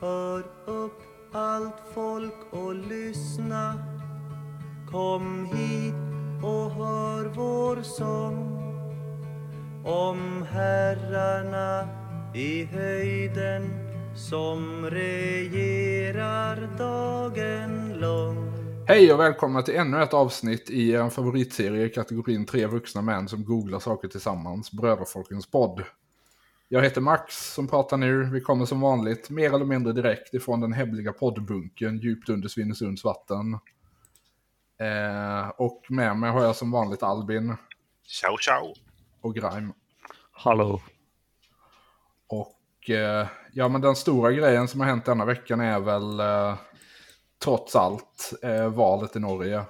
Hör upp allt folk och lyssna. Kom hit och hör vår sång. Om herrarna i höjden som regerar dagen lång. Hej och välkomna till ännu ett avsnitt i en favoritserie i kategorin tre vuxna män som googlar saker tillsammans, Bröderfolkens podd. Jag heter Max som pratar nu. Vi kommer som vanligt mer eller mindre direkt ifrån den hävliga poddbunken djupt under Svinesunds vatten. Eh, och med mig har jag som vanligt Albin. Ciao, ciao. Och Grime. Hallå. Och eh, ja, men den stora grejen som har hänt denna veckan är väl eh, trots allt eh, valet i Norge.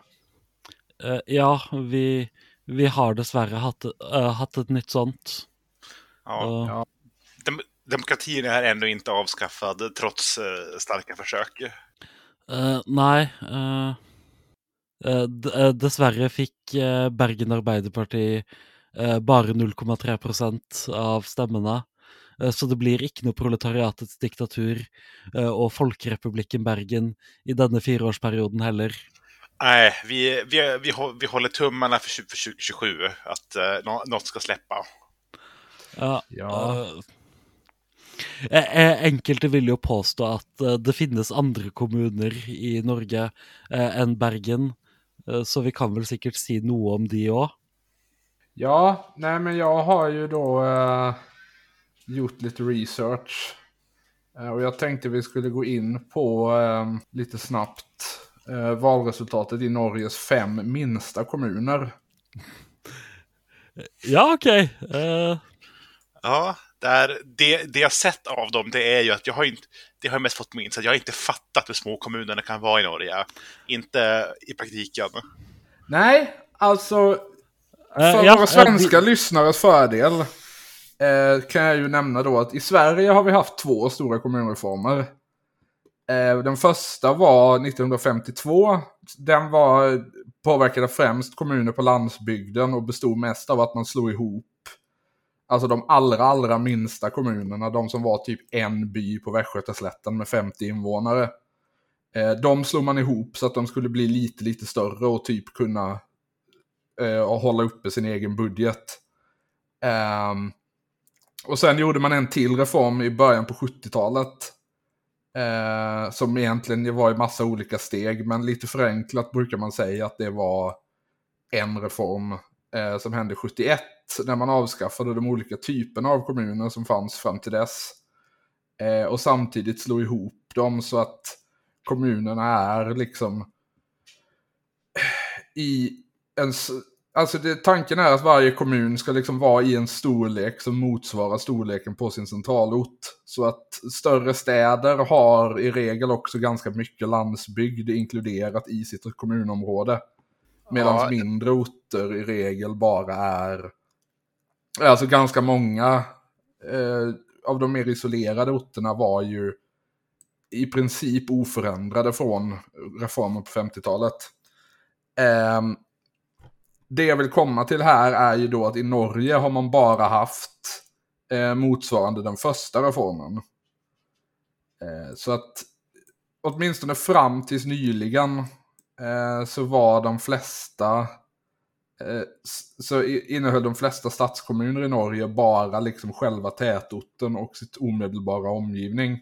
Uh, ja, vi, vi har dessvärre haft, uh, haft ett nytt sånt. Ja. Uh, demokratin är ändå inte avskaffad trots starka försök. nej. dessvärre fick Bergen Arbeiderparti bara 0,3 procent av stämmorna. Så det blir inte något proletariatets diktatur och Folkrepubliken Bergen i denna fyraårsperioden heller. Nej, vi, vi, vi, vi håller tummarna för, 2027 att uh, något ska släppa. Ja. ja. Uh, enkelte vill ju påstå att uh, det finns andra kommuner i Norge än Bergen, så vi kan väl säkert säga något om det också. Ja, nej men jag har ju då gjort lite research. Och jag tänkte vi skulle gå in på lite snabbt valresultatet i Norges fem minsta kommuner. Ja, okej. Okay. Uh... Ja, där, det, det jag sett av dem det är ju att jag har inte, det har jag mest fått minst, att jag har inte fattat hur små kommunerna kan vara i Norge. Inte i praktiken. Nej, alltså för uh, ja, våra svenska uh, lyssnares fördel eh, kan jag ju nämna då att i Sverige har vi haft två stora kommunreformer. Eh, den första var 1952. Den var påverkade främst kommuner på landsbygden och bestod mest av att man slog ihop Alltså de allra, allra minsta kommunerna, de som var typ en by på Västgötaslätten med 50 invånare. Eh, de slog man ihop så att de skulle bli lite, lite större och typ kunna eh, hålla uppe sin egen budget. Eh, och sen gjorde man en till reform i början på 70-talet. Eh, som egentligen var i massa olika steg, men lite förenklat brukar man säga att det var en reform eh, som hände 71 när man avskaffade de olika typerna av kommuner som fanns fram till dess. Eh, och samtidigt slå ihop dem så att kommunerna är liksom eh, i en... Alltså det, tanken är att varje kommun ska liksom vara i en storlek som motsvarar storleken på sin centralort. Så att större städer har i regel också ganska mycket landsbygd inkluderat i sitt kommunområde. Medan ja. mindre orter i regel bara är Alltså ganska många eh, av de mer isolerade orterna var ju i princip oförändrade från reformen på 50-talet. Eh, det jag vill komma till här är ju då att i Norge har man bara haft eh, motsvarande den första reformen. Eh, så att åtminstone fram tills nyligen eh, så var de flesta Eh, så innehöll de flesta stadskommuner i Norge bara liksom själva tätorten och sitt omedelbara omgivning.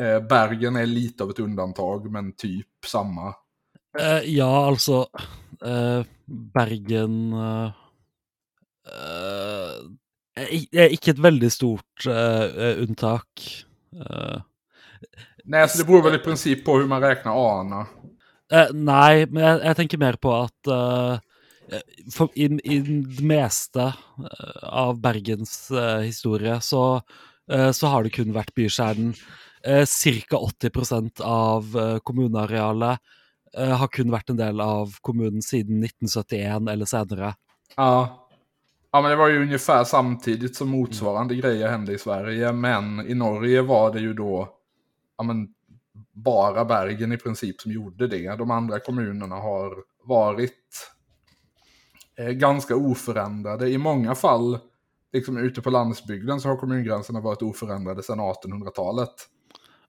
Eh, Bergen är lite av ett undantag, men typ samma. Uh, ja, alltså Bergen är inte ett väldigt stort undantag. Nej, alltså det beror väl i princip på hur man räknar ana. Eh, nej, men jag, jag, tänker mer på att eh, for, i, i det meste eh, av Bergens uh, historie så, uh, så, har det kun vært bykjernen. Uh, Ca. 80% av uh, kommunearealet har kun vært en del av kommunen siden 1971 eller senere. Ja. ja, men det var ju ungefär samtidigt som motsvarande mm. grejer hände i Sverige. Men i Norge var det ju då ja, men, bara Bergen i princip som gjorde det. De andra kommunerna har varit eh, ganska oförändrade. I många fall, liksom ute på landsbygden, så har kommungränserna varit oförändrade sedan 1800-talet.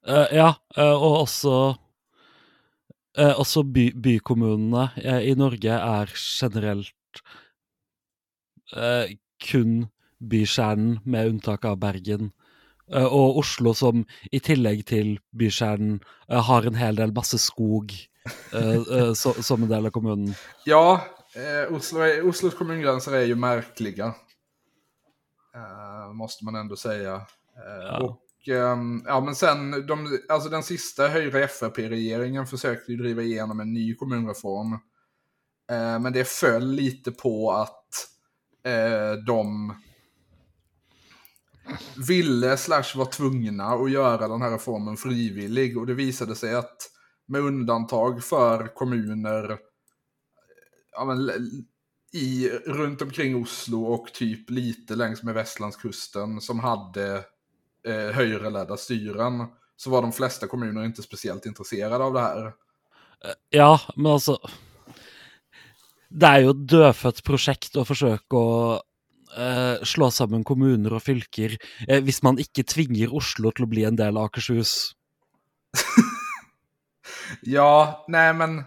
Uh, eh, ja, uh, och också, uh, också by, bykommunerna i Norge är generellt kun bykärnan, med undantag av Bergen og Oslo, som i tillegg til bykjernen har en hel del masse skog så, som en del av kommunen. Ja, Oslo är, Oslos kommungränser är ju märkliga. måste man ändå säga. Ja. Och Ehm, ja, men sen, de, alltså den sista höjre FRP-regeringen försökte ju driva igenom en ny kommunreform. Eh, men det föll lite på att eh, de ville slash var tvungna att göra den här reformen frivillig. Och det visade sig att med undantag för kommuner ja, men, i, runt omkring Oslo och typ lite längs med Västlandskusten som hade eh, högerledda styren så var de flesta kommuner inte speciellt intresserade av det här. Eh, ja, men alltså. Det är ju ett dödfött projekt att försöka eh, slå samman kommuner och fylker eh, hvis man inte tvingar Oslo till att bli en del av Akershus. ja, nej men... eh,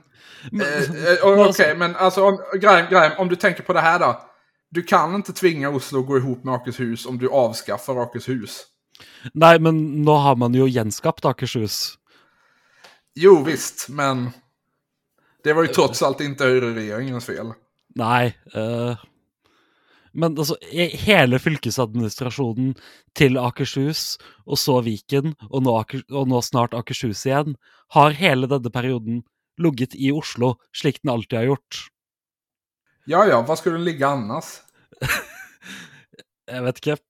eh Okej, okay, men alltså om, Graham, Graham, om du tänker på det här då. Du kan inte tvinga Oslo att gå ihop med Akershus om du avskaffar Akershus. Nej, men nu har man ju gjenskapt Akershus. Jo, visst, men det var ju trots allt inte regeringens fel. Nej, uh, men alltså hela fylkesadministrationen till Akershus och så Viken och nu, Aker, och nu snart Akershus igen har hela denna perioden ligget i Oslo, slik den alltid har gjort. Ja, ja, var skulle den ligga annars? jag vet inte.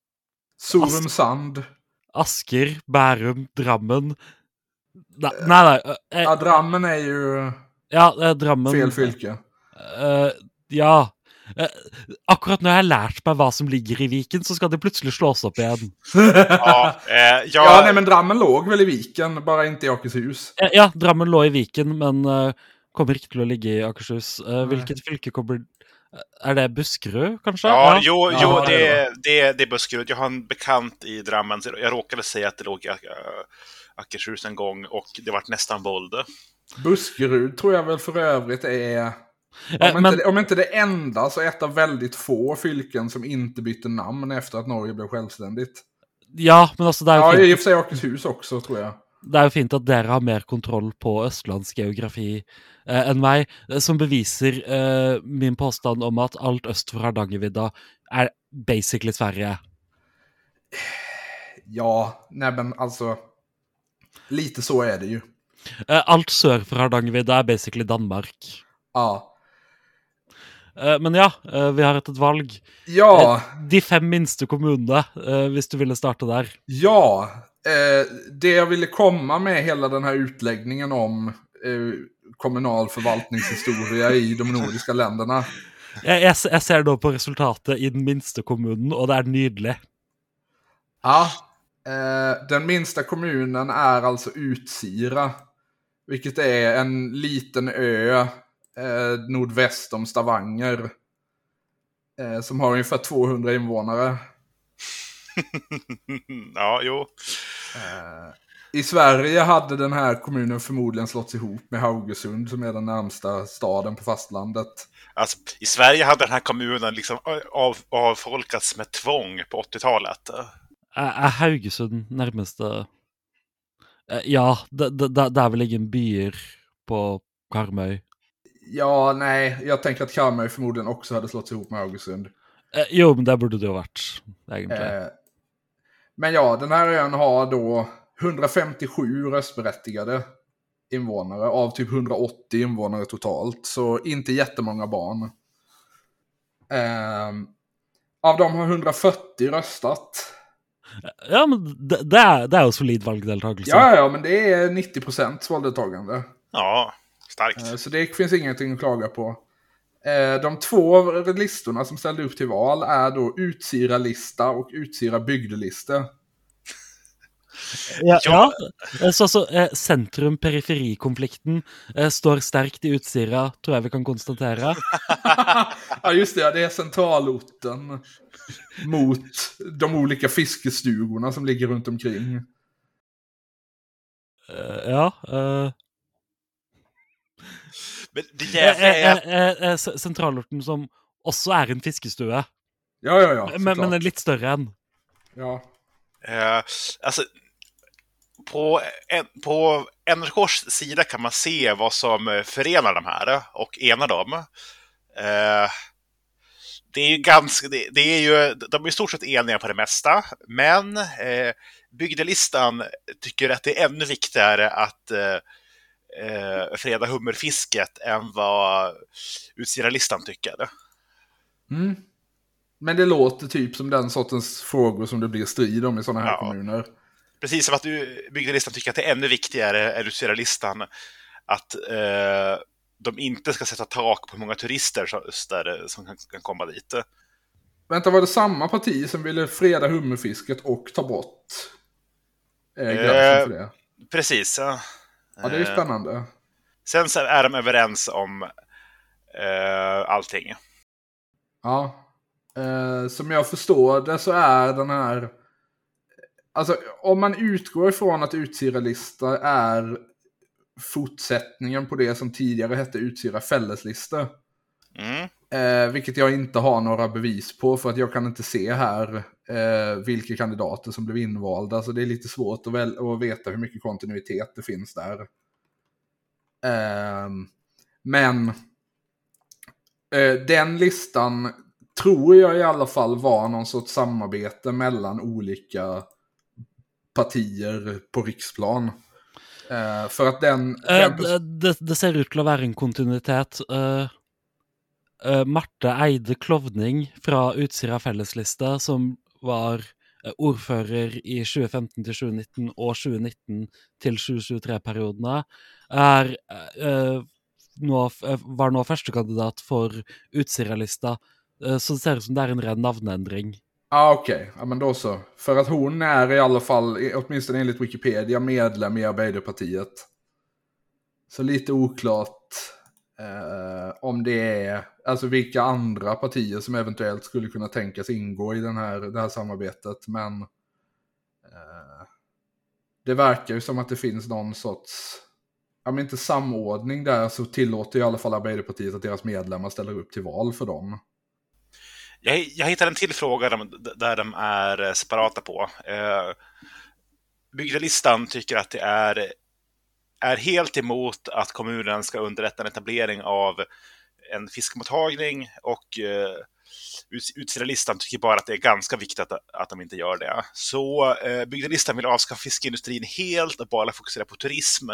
Sorum Sand. Asker, Bärum, Drammen. Nej, nej. nej. ja, Drammen är ju ja, Drammen. fel fylke. Uh, ja. Uh, akkurat när jag har lärt mig vad som ligger i Viken så ska det plötsligt slås upp igen. ja, eh, ja. ja, nej men Drammen låg väl i Viken, bara inte i Akershus. Ja, ja Drammen låg i Viken, men uh, kommer inte till att ligga i Akershus. Uh, vilket fylke kommer är det Buskerud kanske? Ja, ja. jo, jo ja, det, är, det, är, det är Buskerud. Jag har en bekant i Drammen. Jag råkade säga att det låg i Akershus en gång och det vart nästan våld. Buskerud tror jag väl för övrigt är... Om, men... inte, om inte det enda så ett av väldigt få fylken som inte bytte namn efter att Norge blev självständigt. Ja, men alltså... Det är ja, fint. i och för sig Akershus också tror jag. Det är ju fint att dere har mer kontroll på Östlands geografi eh, än mig, eh, som bevisar eh, min påstand om att allt öst för Hardangervidda är basically Sverige. Ja, nej men alltså, lite så är det ju. Eh, allt söder för Hardangervidda är basically Danmark. Ja. Eh, men ja, eh, vi har ett val. Ja. De fem minsta kommunerna, om du ville starta där. Ja, det jag ville komma med hela den här utläggningen om kommunal förvaltningshistoria i de nordiska länderna. Jag, jag, jag, ser då på resultatet i den minsta kommunen och det är nydligt. Ja, eh, den minsta kommunen är alltså Utsira. Vilket är en liten ö eh, nordväst om Stavanger. Eh, som har ungefär 200 invånare. ja, jo. Eh, i Sverige hade den här kommunen förmodligen slått ihop med Haugesund som är den närmsta staden på fastlandet. Alltså, I Sverige hade den här kommunen liksom av, avfolkats med tvång på 80-talet. Är Haugesund närmaste? Ja, det, det, det är väl ingen byar på Karmøy? Ja, nej, jag tänker att Karmøy förmodligen också hade slått ihop med Haugesund. Eh, jo, men det borde det ha varit. Egentligen. Eh, men ja, den här ön har då 157 röstberättigade invånare av typ 180 invånare totalt. Så inte jättemånga barn. Eh, av dem har 140 röstat. Ja, men det, det är, det är solid valdeltagelse. Ja, ja, men det är 90 procents valdeltagande. Ja, starkt. Eh, så det finns ingenting att klaga på. Eh, de två listorna som ställde upp till val är då Utsira-lista och Utsira-bygdelista. Ja, ja. Eh, så, så eh, sentrum-periferikonflikten eh, står starkt i Utsira, tror jag vi kan konstatera. ja, just det. Det är centralorten mot de olika fiskestugorna som ligger runt omkring. Uh, ja. Uh... Men det jævlige er Sentralorten som også er en fiskestue. Ja, ja, ja. Men, men litt større enn. Ja. Uh, alltså, på, en, på NRKs sida kan man se vad som förenar de här och enar dem. Uh, det är ju ganska, det, det, är ju, de är i stort sett eniga på det mesta, men eh, bygdelistan tycker att det är ännu viktigare att eh, freda hummerfisket än vad Utsira-listan tycker. Mm. Men det låter typ som den sortens frågor som det blir strid om i sådana här ja. kommuner. Precis som att du, bygdelistan tycker att det är ännu viktigare än Utsira-listan att eh, de inte ska sätta tak på hur många turister som kan, kan komma dit. Vänta, var det samma parti som ville freda hummerfisket och ta bort eh, gränsen för det? Precis. Ja, ja det är ju eh, spännande. Sen så är de överens om eh, allting. Ja. Eh, som jag förstår det så är den här... Alltså om man utgår ifrån att utsirarlista är fortsättningen på det som tidigare hette Utsira fälleslista. Mm. Eh, vilket jag inte har några bevis på för att jag kan inte se här eh, vilka kandidater som blev invalda. Så det är lite svårt att, väl, att veta hur mycket kontinuitet det finns där. Eh, men eh, den listan tror jag i alla fall var någon sorts samarbete mellan olika partier på riksplan. Uh, för att den... Uh, det, det, ser ut å være en kontinuitet. Uh, Eh, Marte Eide Klovning fra Utsira fellesliste, som var eh, ordfører i 2015 til 2019 og 2019 til 2023-periodene, er eh, nå, var nå førstekandidat for Utsira-lista. Så det ser ut som det er en ren navneendring. ah, okej. Okay. Ja, men då så. För att hon är i alla fall, åtminstone enligt Wikipedia, medlem i Arbeiderpartiet. Så lite oklart eh, om det är, alltså vilka andra partier som eventuellt skulle kunna tänkas ingå i den här, det här samarbetet. Men eh, det verkar ju som att det finns någon sorts, om inte samordning där så tillåter i alla fall Arbeiderpartiet att deras medlemmar ställer upp till val för dem. Jag, jag hittade en till fråga där, där de är separata på. Eh, Bygdelistan tycker att det är, är helt emot att kommunen ska underlätta en etablering av en fiskmottagning och eh, Utsida-listan tycker bara att det är ganska viktigt att, att de inte gör det. Så eh, Bygdelistan vill avskaffa fiskeindustrin helt och bara fokusera på turism.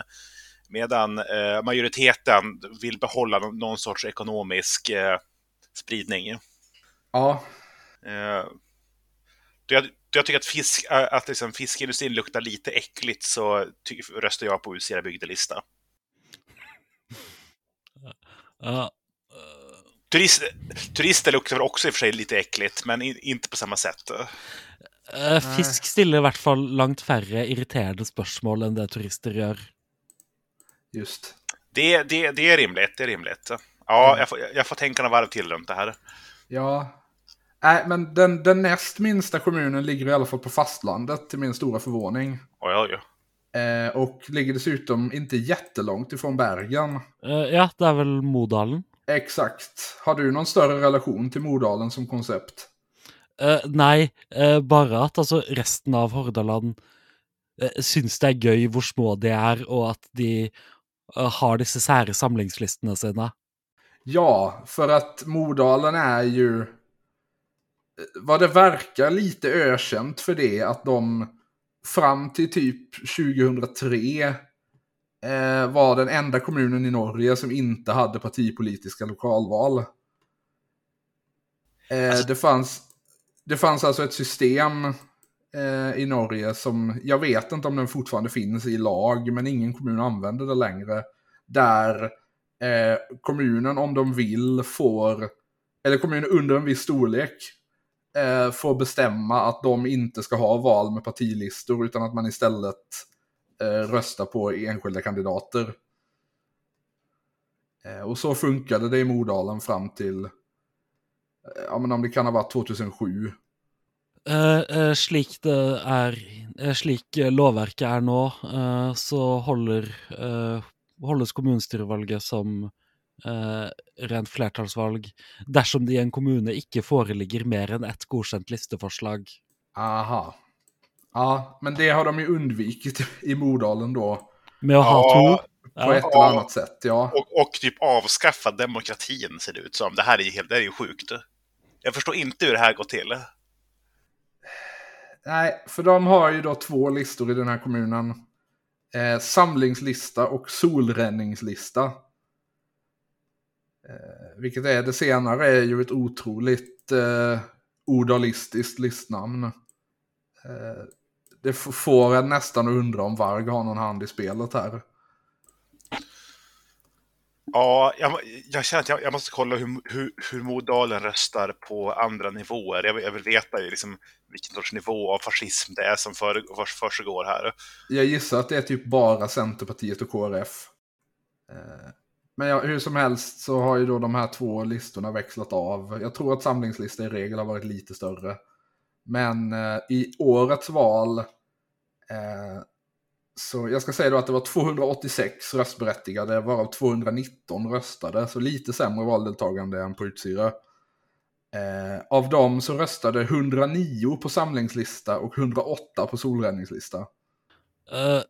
Medan eh, majoriteten vill behålla någon, någon sorts ekonomisk eh, spridning. Ja. Uh, jag, jag tycker att, fisk, eh, att liksom fiskindustrin luktar lite äckligt så ty, röstar jag på Usera bygdelista. Uh, Turist, turister luktar väl också i och för sig lite äckligt, men in, inte på samma sätt. Uh, fisk stiller i hvert fall langt færre irriterende spørsmål enn det turister gör. Just. Det, det, det är rimligt, det är rimligt. Ja, mm. jag, får, jag får tänka några varv till runt det här. Ja, Nej, men den, den näst minsta kommunen ligger i alla fall på fastlandet till min stora förvåning. Oj, oj, oj. Eh, och ligger dessutom inte jättelångt ifrån Bergen. Eh, ja, det är väl Modalen. Exakt. Har du någon större relation till Modalen som koncept? Eh, nej, eh, bara att alltså resten av Hordaland eh, syns det är gøy hvor små de är och att de eh, har dessa sära samlingslistorna sina. Ja, för att Modalen är ju vad det verkar lite ökänt för det att de fram till typ 2003 eh, var den enda kommunen i Norge som inte hade partipolitiska lokalval. Eh, alltså... det, fanns, det fanns alltså ett system eh, i Norge som, jag vet inte om den fortfarande finns i lag, men ingen kommun använder det längre. Där eh, kommunen om de vill får, eller kommunen under en viss storlek eh, får bestämma att de inte ska ha val med partilistor utan att man istället eh, röstar på enskilda kandidater. Eh, och så funkade det i Modalen fram till, eh, ja men om det kan ha varit 2007. Uh, eh, eh, slik det er eh, Slik lovverket er nå, uh, så holder, holdes kommunestyrevalget som rent flertallsvalg dersom det i en kommune ikke foreligger mer enn ett godkjent listeforslag. Aha. Ja, men det har de ju undvikit i Modalen då. Med att ha ja, två? På ett eller annat sätt, ja. Och, och typ avskaffa demokratin ser det ut som. Det här är, helt, det är ju sjukt. Jag förstår inte hur det här går till. Nej, för de har ju då två listor i den här kommunen. Eh, samlingslista och solränningslista. Eh, vilket är det senare är ju ett otroligt eh, odalistiskt listnamn. Eh, det får en nästan undra om Varg har någon hand i spelet här. Ja, jag, jag känner att jag, jag, måste kolla hur, hur, hur Modalen röstar på andra nivåer. Jag, jag vill veta liksom, vilken sorts nivå av fascism det är som för, försiggår här. Jag gissar att det är typ bara Centerpartiet och KRF. Eh, men ja, hur som helst så har ju då de här två listorna växlat av. Jag tror att samlingslista i regel har varit lite större. Men eh, i årets val eh, så jag ska säga då att det var 286 röstberättigade, varav 219 röstade, så lite sämre valdeltagande än på Utsyra. Eh, av dem så röstade 109 på samlingslista och 108 på solräddningslista. Uh,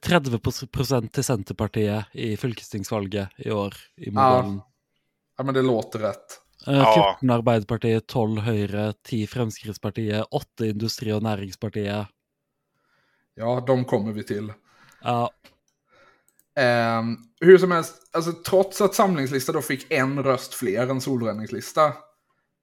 30 procent till Centerpartiet i fylkestingsvalget i år i. Ja. ja, men det låter rätt. Uh, 14 Arbeiderpartiet, 12 Høyre, 10 Fremskrittspartiet, 8 Industri- och Näringspartiet. Ja, de kommer vi till. Ja. Eh, hur som helst, alltså, trots att samlingslista då fick en röst fler än solräddningslista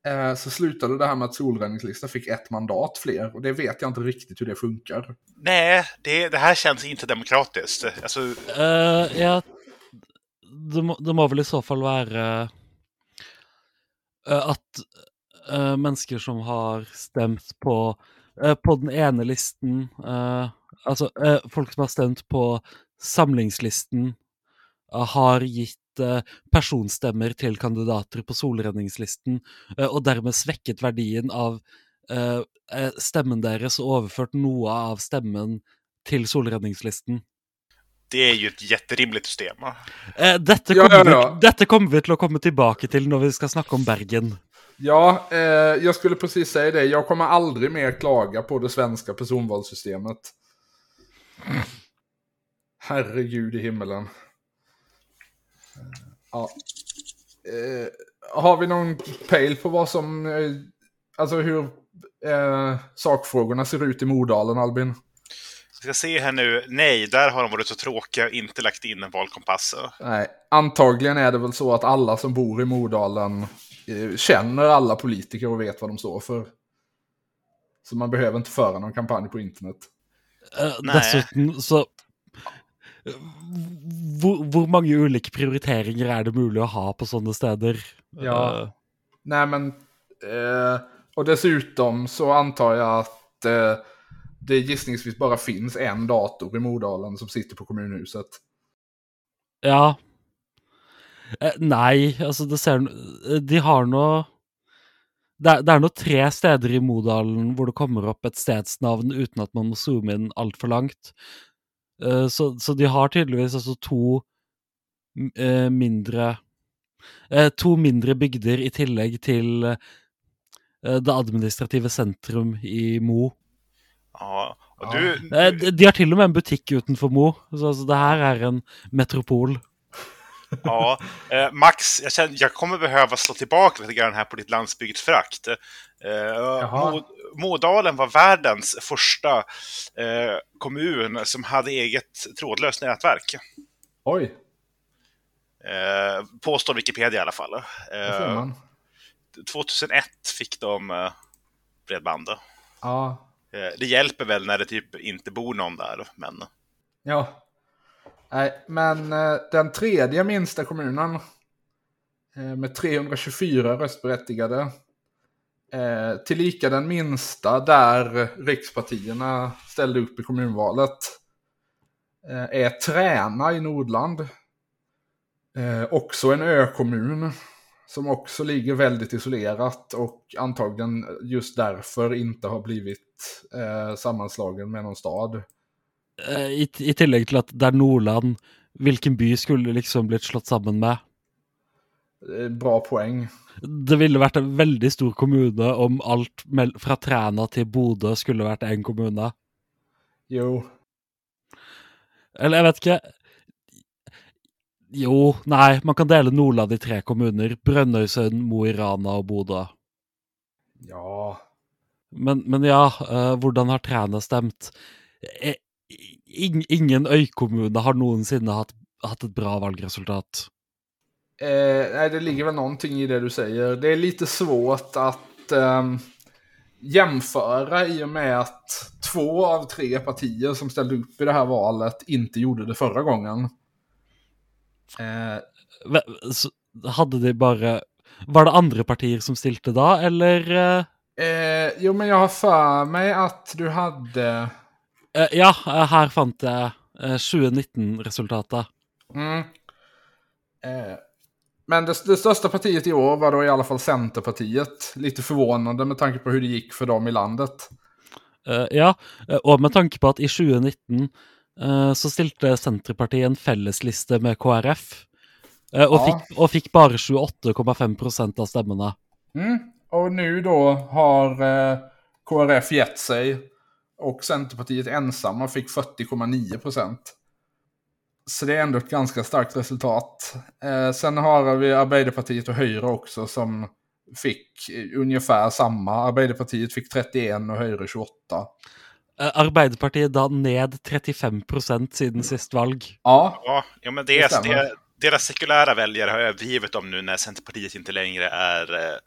eh, så slutade det här med att solräddningslista fick ett mandat fler. Och det vet jag inte riktigt hur det funkar. Nej, det, det här känns inte demokratiskt. Alltså... Uh, ja, det det må väl i så fall vara uh, att uh, människor som har stämt på, på den ena listan Altså, eh, folk som har stemt på samlingslisten, eh, har gitt eh, personstemmer til kandidater på solredningslisten, eh, og dermed svekket verdien av eh, eh, stemmen deres og overført noe av stemmen till solräddningslisten. Det är ju ett jätterimligt system. Eh, detta, kommer ja, ja, ja. Vi, detta kommer vi till att komma tillbaka till när vi ska snacka om Bergen. Ja, eh, jag skulle precis säga det. Jag kommer aldrig mer klaga på det svenska personvalssystemet. Herregud i himmelen. Ja. Eh, har vi någon pejl på vad som, eh, alltså hur eh, sakfrågorna ser ut i Modalen, Albin? Ska se här nu. Nej, där har de varit så tråkiga och inte lagt in en valkompass. Nej, antagligen är det väl så att alla som bor i Modalen eh, känner alla politiker och vet vad de står för. Så man behöver inte föra någon kampanj på internet. Uh, dessuten så hvor, hvor, mange ulike prioriteringer er det mulig å ha på sånne steder? Ja. Uh, Nej, men... Uh, och dessutom så antar jag att uh, det gissningsvis bara finns en dator i Modalen som sitter på kommunhuset. Ja. Eh, nei, altså det ser De har nå det er, det er nå tre steder i Modalen hvor det kommer opp et stedsnavn uten at man må zoome inn altfor langt. Uh, så, så, de har tydeligvis altså to uh, mindre uh, To mindre bygder i tillegg til det administrative sentrum i Mo. Ja, og du, du... De har til og med en butikk utenfor Mo, så altså, det her er en metropol. Ja, eh, Max, jag, känner, jag kommer behöva slå tillbaka lite grann här på ditt landsbygdsfrakt. Eh, Modalen var världens första eh, kommun som hade eget trådlöst nätverk. Oj. Eh, påstår Wikipedia i alla fall. Eh, 2001 fick de eh, bredband. Ja. Eh, det hjälper väl när det typ inte bor någon där, men... Ja. Nej, men eh, den tredje minsta kommunen eh, med 324 röstberättigade. Eh, tillika den minsta där rikspartierna ställde upp i kommunvalet. Eh, är Träna i Nordland. Eh, också en ökommun. som också ligger väldigt isolerat och antagligen just därför inte har blivit eh, sammanslagen med någon stad. Eh, I, I tillägg till att där Nordland, vilken by skulle liksom blivit slått samman med? Bra poäng. Det ville varit en väldigt stor kommun om allt från Träna till Bodö skulle varit en kommun. Jo. Eller jag vet inte. Jo, nej, man kan dela Nordland i tre kommuner. Brønnøysund, Mo i Rana och Bodø. Ja. Men, men ja, uh, hvordan har Træna stemt? Eh, ingen øykommune har någonsin haft, haft ett bra valresultat. Eh, nej, det ligger väl någonting i det du säger. Det är lite svårt att eh, jämföra i och med att två av tre partier som ställde upp i det här valet inte gjorde det förra gången. Eh, hade det bara... Var det andra partier som stilte då, eller? Eh, jo, men jag har för mig att du hade... Eh, ja, här fann jag 2019-resultatet. Mm. Eh, men det, det, största partiet i år var då i alla fall Centerpartiet. Lite förvånande med tanke på hur det gick för dem i landet. Uh, ja, och med tanke på att i 2019 uh, så ställde Centerpartiet en fällesliste med KrF. Uh, och, ja. fick, och fick bara 28,5 procent av stämmorna. Mm. Och nu då har KrF gett sig. Och Centerpartiet ensamma fick 40,9 procent. Så det är ändå ett ganska starkt resultat. Eh, sen har vi Arbeiderpartiet och Höjre också som fick ungefär samma. Arbeiderpartiet fick 31 och Höjre 28. Eh, Arbeiderpartiet då ned 35 procent sedan sist valg. Ja, ja, ja men det, det, det deras sekulära väljare har övergivit dem nu när Centerpartiet inte längre är eh,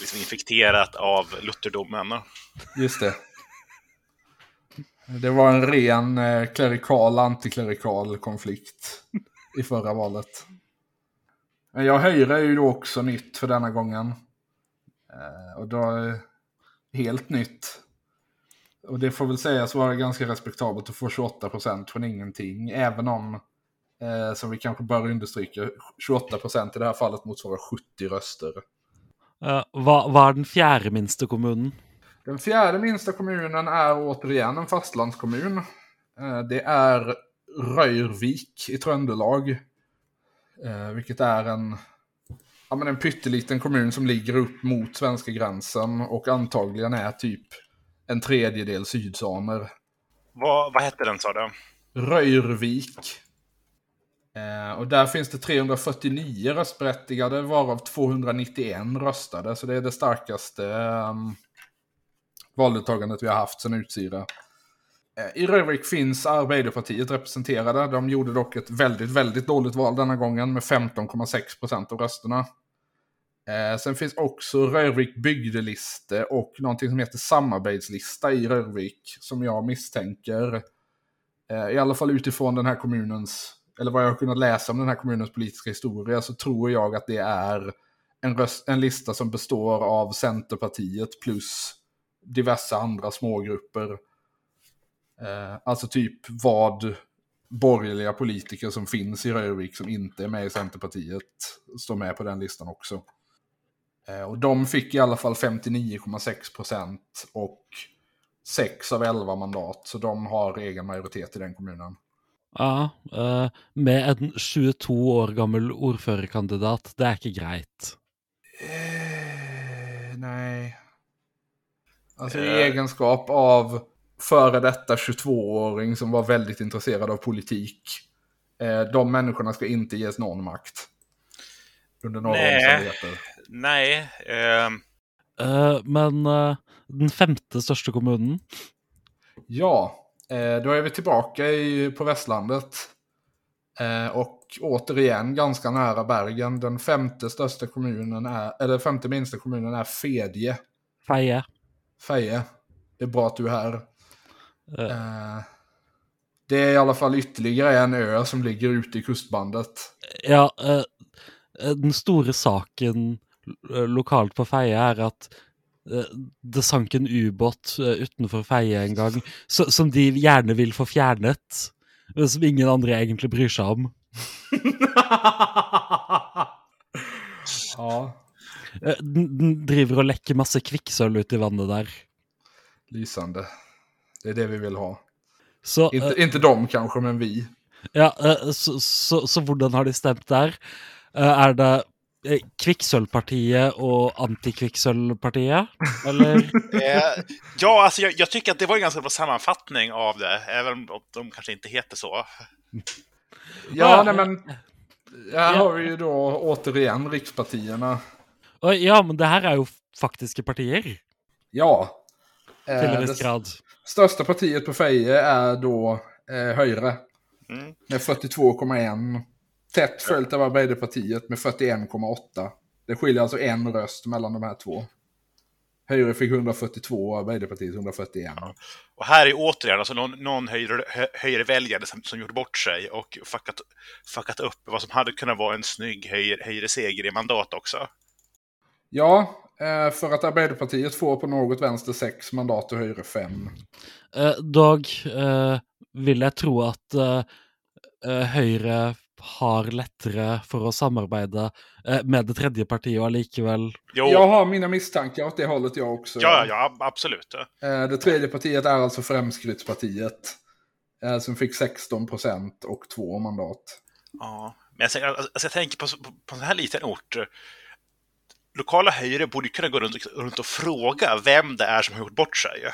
liksom infekterat av lutherdomen. Just det. Det var en ren eh, klerikal, antiklerikal konflikt i förra valet. Men jag höjde ju då också nytt för denna gången. Eh, och då är helt nytt. Och det får väl sägas vara ganska respektabelt att få 28 procent från ingenting. Även om, eh, som vi kanske bör understryka, 28 procent i det här fallet motsvarar 70 röster. Eh, uh, vad var den fjärde minsta kommunen? Den fjärde minsta kommunen är återigen en fastlandskommun. Eh, det är Röjrvik i Tröndelag. Eh, vilket är en, ja, men en pytteliten kommun som ligger upp mot svenska gränsen och antagligen är typ en tredjedel sydsamer. Vad, vad hette den sa du? Röjrvik. Eh, och där finns det 349 röstberättigade varav 291 röstade. Så det är det starkaste um, valdeltagandet vi har haft sedan Utsira. Eh, I Rövik finns Arbeiderpartiet representerade. De gjorde dock ett väldigt, väldigt dåligt val denna gången med 15,6 procent av rösterna. Eh, sen finns också Rövik bygdeliste och någonting som heter samarbetslista i Rövik som jag misstänker, eh, i alla fall utifrån den här kommunens, eller vad jag har kunnat läsa om den här kommunens politiska historia, så tror jag att det är en, röst, en lista som består av Centerpartiet plus diverse andra smågrupper. Eh, alltså typ vad borgerliga politiker som finns i Rövik som inte är med i Centerpartiet står med på den listan också. Eh, och de fick i alla fall 59,6 procent och 6 av 11 mandat. Så de har egen majoritet i den kommunen. Ja, uh, med en 22 år gammal ordförarkandidat, det är inte grejt. Uh, nej, Alltså i egenskap av före detta 22-åring som var väldigt intresserad av politik. Eh, de människorna ska inte ges någon makt. Under några Nej. omständigheter. Nej. Uh... Uh, men uh, den femte största kommunen? Ja, då är vi tillbaka i, på västlandet. och återigen ganska nära Bergen. Den femte största kommunen är, eller femte minsta kommunen är Fedje. Feje. Feje, det är bra att du är här. Uh. det är i alla fall ytterligare en ö som ligger ute i kustbandet. Ja, den stora saken lokalt på Feje är att det sank en ubåt utanför Feje en gång som de gärna vill få fjärnet, men som ingen andra egentligen bryr sig om. ja. Eh, Den driver och läcker massa kvicksølv ut i vattnet där. Lysande. Det är det vi vill ha. Så, Inte, eh, inte de kanske, men vi. ja, eh, så, så, så hvordan har de stemt där? Eh, Är det eh, Kviksølvpartiet och Antikviksølvpartiet? Eller? Eh, ja, alltså jag, jag tycker att det var en ganska bra sammanfattning av det, även om de kanske inte heter så. Ja, Ja, nej men... Här ja. har vi ju då återigen rikspartierna. Ja, men det här är ju faktiska partier. Ja. Till Eh, en viss det grad. största partiet på Feje är då eh, Höjre. Mm. Med 42,1. Tätt följt av Arbeiderpartiet med 41,8. Det skiljer alltså en röst mellan de här två. Höjre fick 142 och Arbeiderpartiet 141. Och här är återigen alltså någon, någon höjre, hö, höjreväljare som, som gjort bort sig och fuckat, fuckat upp vad som hade kunnat vara en snygg höjre, höjreseger i mandat också. Ja, eh, för att Arbeiderpartiet får på något vänster 6 mandat och Höjre 5. Eh, Dog eh, vill jag tro att Høyre har lättare för att samarbeta med det tredje partiet och allikevel Jo, Jag har mina misstankar åt det hållet jag också. ja, ja, ab- absolut. Det tredje partiet är alltså Fremskrittspartiet. Som fick 16 procent och två mandat. Ja. Men jag, alltså, jag tänker på, på, på en sån här liten ort. Lokala höjre borde kunna gå runt, runt och fråga vem det är som har gjort bort sig.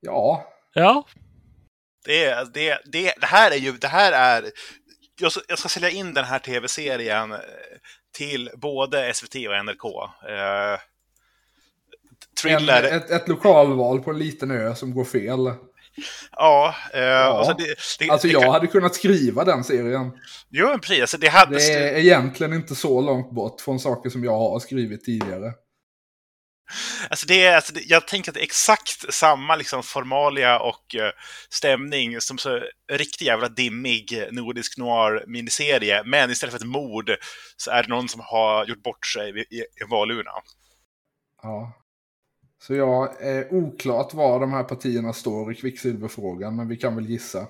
Ja, Ja, Det, det, det, det här är ju, det här är... Jag ska, jag ska sälja in den här tv-serien eh, till både SVT och NRK. Eh, en, thriller, ett, ett lokalval på en liten ö som går fel. ja. Eh, Alltså det, det, Alltså det, jag hade kunnat skriva den serien. Jo, precis. Alltså, det hade, Det är egentligen inte så långt bort från saker som jag har skrivit tidigare. Alltså det är, alltså det, jag tänker att det är exakt samma liksom formalia och eh, stämning som så riktigt jävla dimmig nordisk noir-miniserie. Men istället för ett mord så är det någon som har gjort bort sig i, i en valurna. Ja. Så ja, eh, oklart var de här partierna står i kvicksilverfrågan, men vi kan väl gissa.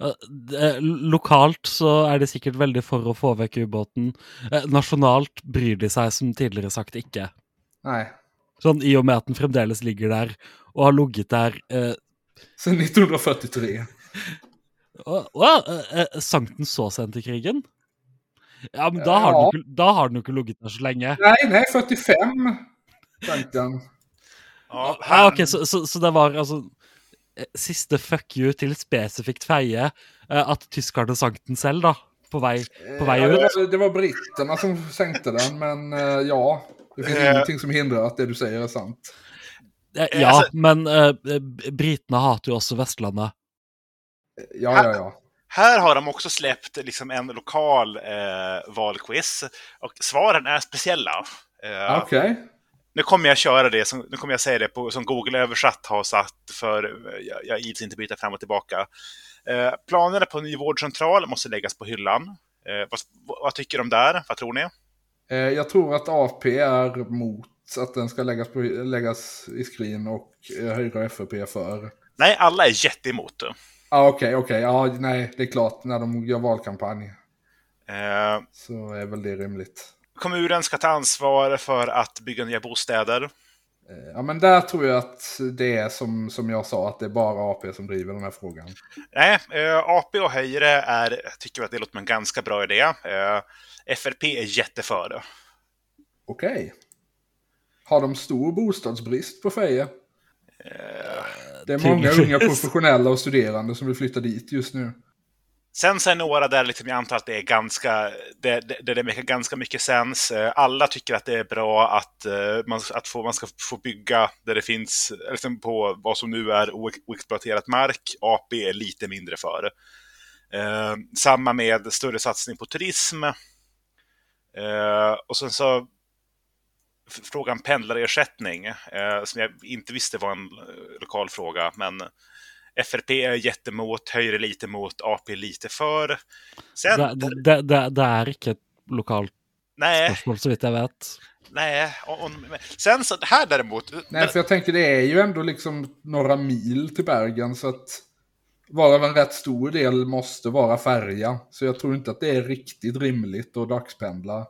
eh, eh, lokalt så är det säkert väldigt för att få väck ubåten. Eh, nationalt bryr de sig som tidigare sagt inte. Nej, Sånn i och med att den fremdeles ligger där och har ligget där eh, sen 1943. Å, å, eh, eh, sank den så sent i krigen? Ja, men da har, Ja. den, har jo ikke ligget der så lenge. Nej, nej, 45 tänkte den. Ja, Ja, ok, så, så, så det var altså eh, Siste fuck you til spesifikt Feie. eh, At tyskerne sank den selv, da. På vei, på vei Ja, det, ut. var, det var britterna som sänkte den, men eh, ja. Det finns Eh. ingenting som hindrar att det du säger är sant. Eh, Ja, altså- men eh, britene hater jo også Vestlandet. Ja, ja, ja. Här har de också släppt liksom en lokal eh, valquiz och svaren är speciella. Eh, Okej. Nu kommer jag köra det, som, nu kommer jag säga det på, som Google-översatt har satt för jag, jag ids inte byta fram och tillbaka. Eh, planerna på en ny vårdcentral måste läggas på hyllan. Eh, vad, vad tycker de där? Vad tror ni? Eh, jag tror att AP är mot att den ska läggas, på, läggas i skrin och eh, FRP är för. Nej, alla är jätteemot. Ja, okej, okej. Ja, nej, det är klart. När de gör valkampanj Eh, så är väl det rimligt. Kommunen ska ta ansvar för att bygga nya bostäder. Eh, Ja, men där tror jag att det är som, som jag sa, att det är bara AP som driver den här frågan. Nej, eh, AP och Höjre är, tycker att det låter som en ganska bra idé. Eh, FRP är jätteför. Okej. Har de stor bostadsbrist på Feje? Det är många unga professionella och studerande som vill flytta dit just nu. Sen så är några där liksom, jag antar att det är ganska, det, det, det, det make ganska mycket sens. Eh, alla tycker att det är bra att, eh, man, att få, man ska få bygga där det finns, liksom på vad som nu är oexploaterat mark. AP är lite mindre för. Eh, samma med större satsning på turism. Eh, och sen så frågan pendlarersättning, eh, som jag inte visste var en eh, lokal fråga, men FRP är jättemot, Höjre lite mot, AP lite för. Sen, Det, det, det, det er ikke et lokalt nej, spørsmål, så vidt jeg vet. nej. Och, och, sen så, här däremot, Nej, för jag tänker det är ju ändå liksom några mil till Bergen så att varav en rätt stor del måste vara färja. Så jag tror inte att det är riktigt rimligt att dagspendla.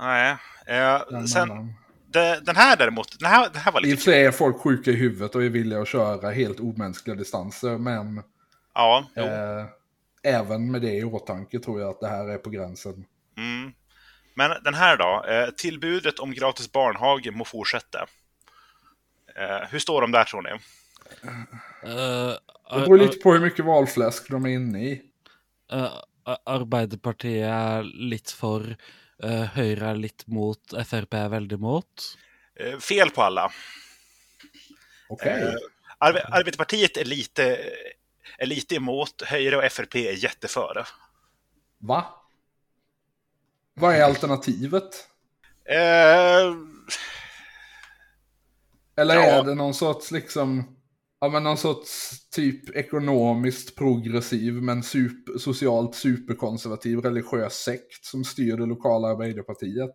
Nej. Eh, sen, det, den här däremot, den här, den här var lite... I och för sig är folk sjuka i huvudet och är villiga att köra helt omänskliga distanser, men... Ja, eh, även med det i åtanke tror jag att det här är på gränsen. Mm. Men den här då? Eh, tillbudet om gratis barnhage må fortsätta. Eh, hur står de där tror ni? Uh, det beror lite på hur mycket valfläsk de är inne i. Uh, Arbeiderpartiet er litt for, uh, Høyre er litt mot, Frp er veldig mot. Uh, fel på alla. Okay. Uh, Ar Arbetarpartiet är lite, är lite emot, Höjre och FRP är jätteföre. Va? Vad är alternativet? Uh... Eller ja. är det någon sorts liksom, ja men någon sorts typ ekonomiskt progressiv men super, socialt superkonservativ religiös sekt som styr det lokala Arbeiderpartiet?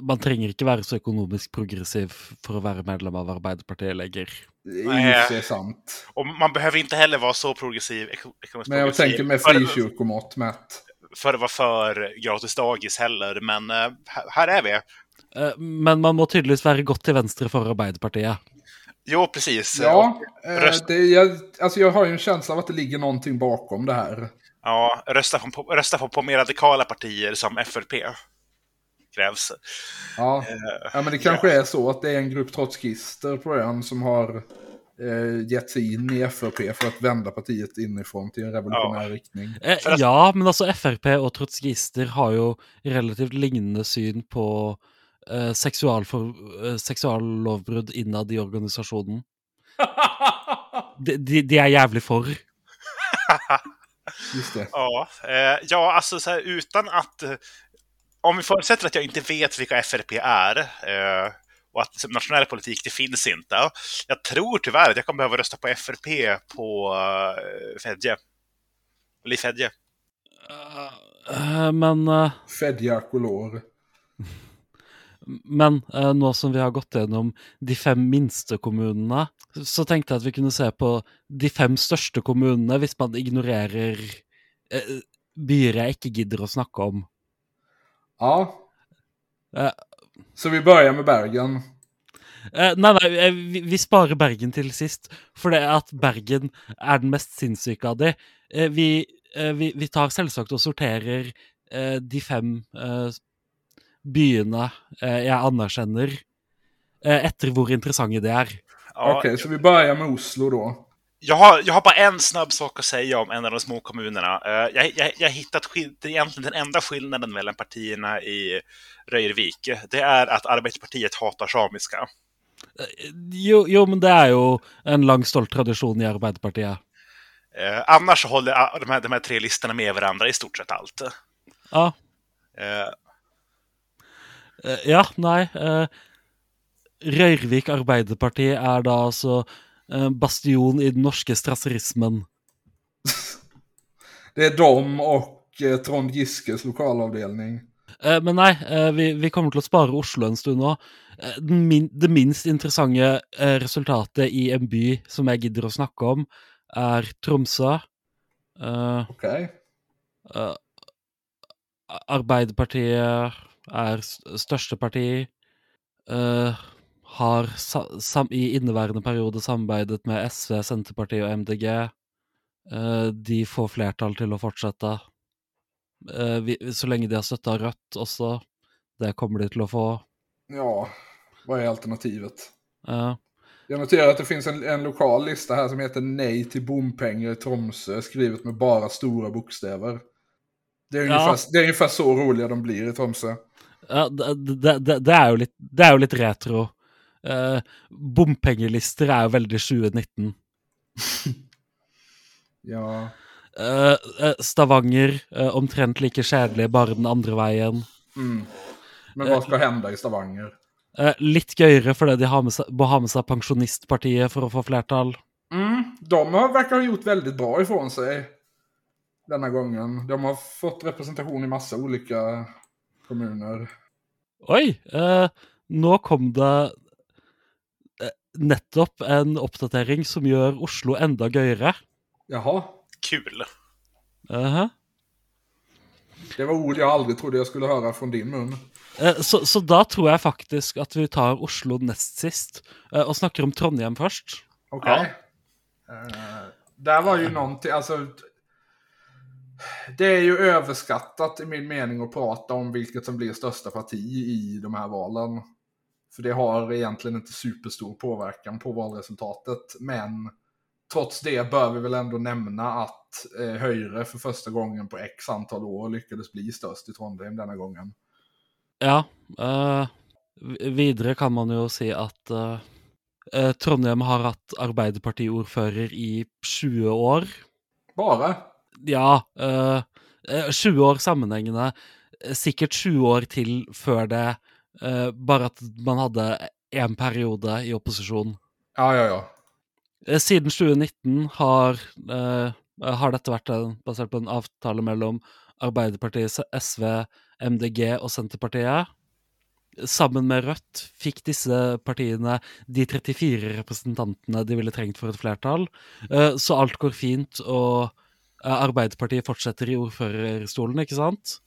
Man trenger ikke være så ekonomisk progressiv för att vara medlem av Arbeiderpartiet längre. Det är ju sant. Och man behöver inte heller vara så progressiv. Ekonomiskt men jag progressiv. tänker med frikyrkomått mätt för att vara för gratis dagis heller, men här är vi. Uh, men man må tydligtvis vara gott till vänster för Arbeiderpartiet. Jo, precis. Ja, röst... det, jag, alltså jag har ju en känsla av att det ligger någonting bakom det här. Ja, rösta på, rösta på, på mer radikala partier som FRP krävs. Ja, uh, ja men det kanske ja. är så att det är en grupp trotskister på ön som har eh, gett sig in i FRP för att vända partiet inifrån till en revolutionär ja. riktning. Eh, ja, men alltså FRP och trotskister har ju relativt liknande syn på eh, sexualfor, eh, innan i organisationen. de, de, de, är jävligt för. Just det. Ja, eh, ja alltså så här, utan att... Eh, om vi förutsätter att jag inte vet vilka FRP är, eh, och att nationell politik, det finns inte. Jag tror tyvärr att jag kommer behöva rösta på FRP på uh, Fedje. Eller i Fedje. Uh, men... Uh... Fedja Color. Men uh, nå som vi har gått gjennom de fem minste kommunene, så tenkte jeg at vi kunne se på de fem største kommunene, hvis man ignorerer uh, byer jeg ikke gidder å snakke om. Ja. Uh, så vi börjar med Bergen? Uh, nei, nei, eh, vi, vi, sparer Bergen til sist. For det at Bergen er den mest sinnssyke av de. Uh, vi, vi, vi, tar selvsagt og sorterer de fem byene jeg anerkjenner, etter hvor interessante de er. Okej, okay, så vi börjar med Oslo då. Jag har, jag har bara en snabb sak att säga om en av de små kommunerna. Jag, jag, jag har hittat är egentligen den enda skillnaden mellan partierna i Röjrvik. Det är att Arbetarpartiet hatar samiska. Jo, jo, men det är ju en lång stolt tradition i Arbeiderpartiet. Eh, annars håller de här, de här tre listorna med varandra i stort sett allt. Ja. Eh. Eh ja, nej. Eh, Røyrvik Arbeiderparti är då alltså en bastion i den norska strasserismen. det är de och eh, Trond Giskes lokalavdelning. Eh, men nej, eh, vi, vi, kommer till att spara Oslo en stund. Eh, min, det minst intressanta resultatet i en by som jag gidder å snakke om, är Tromsø. Uh, ok. Uh, Arbeiderpartiet er største parti. Uh, har i inneværende periode samarbeidet med SV, Senterpartiet og MDG. de får flertall till att fortsätta. vi, så länge de har støtta Rødt också. Det kommer de till att få. Ja, vad är alternativet? Ja. Jag noterar att det finns en, en lokal lista här som heter Nej till bompengar i Tromsö, skrivet med bara stora bokstäver. Det är, ungefär, ja. det är ungefär så roliga de blir i Tromsö. Ja, det, det, det är ju lite, det är ju lite retro. Uh, Bompengelister är ju väldigt 2019. ja. Uh, Stavanger, uh, omtrent lika kjedelig, bara den andra vägen. Mm. Men vad ska hända i Stavanger? Eh, litt gøyere fordi de har med seg, må ha med sig Pensjonistpartiet för att få flertal. Mm, de har, verkar ha gjort väldigt bra ifrån sig denna gången. De har fått representation i massa olika kommuner. Oj, eh, nå kom det eh, nettopp en uppdatering som gör Oslo ända gøyere. Jaha. Kul. Uh -huh. Det var ord jag aldrig trodde jag skulle höra från din mun. Eh, så, så, da tror jeg faktisk at vi tar Oslo nest sist, eh, og snakker om Trondheim først. Ok. Ja. Uh, där var ju någonting, alltså. Det är ju överskattat i min mening att prata om vilket som blir största parti i de här valen. För det har egentligen inte superstor påverkan på valresultatet. Men trots det bör vi väl ändå nämna att eh, Höjre för första gången på x antal år lyckades bli störst i Trondheim denna gången. Ja. Uh, videre kan man ju säga att uh, Trondheim har haft Arbeiderpartiordfører i 20 år. Bara? Ja. Uh, 20 år sammanhängande. Säkert 20 år till för det. Uh, bara att man hade en period i opposition. Ja, ja, ja. Eh, siden 2019 har, uh, har dette vært en, basert på en avtale mellom Arbeiderpartiet, SV, MDG og Senterpartiet. Sammen med Rødt fikk disse partiene de 34 representantene de ville trengt for et flertall. Uh, så alt går fint, og Arbeiderpartiet fortsetter i ordførerstolen, ikke sant?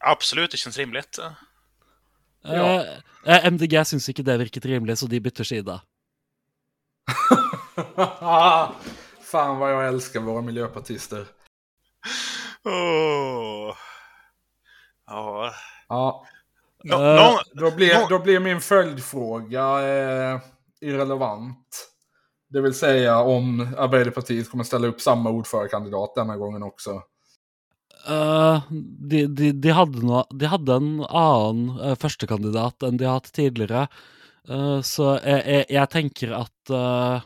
Absolut, det känns rimligt. Ja. MDG syns ikke det virket rimelig, så de bytter side. Fan vad jag älskar våra miljöpartister. Oh. Ja. ja. No, no, då, blir, no. då blir min följdfråga eh, irrelevant. Det vill säga om Arbeiderpartiet kommer ställa upp samma ordförandekandidat denna gången också. Uh, de, de, de, hade no, de hade en annan uh, förstekandidat än de haft tidigare. Uh, så jag, jag, jag, tänker att uh,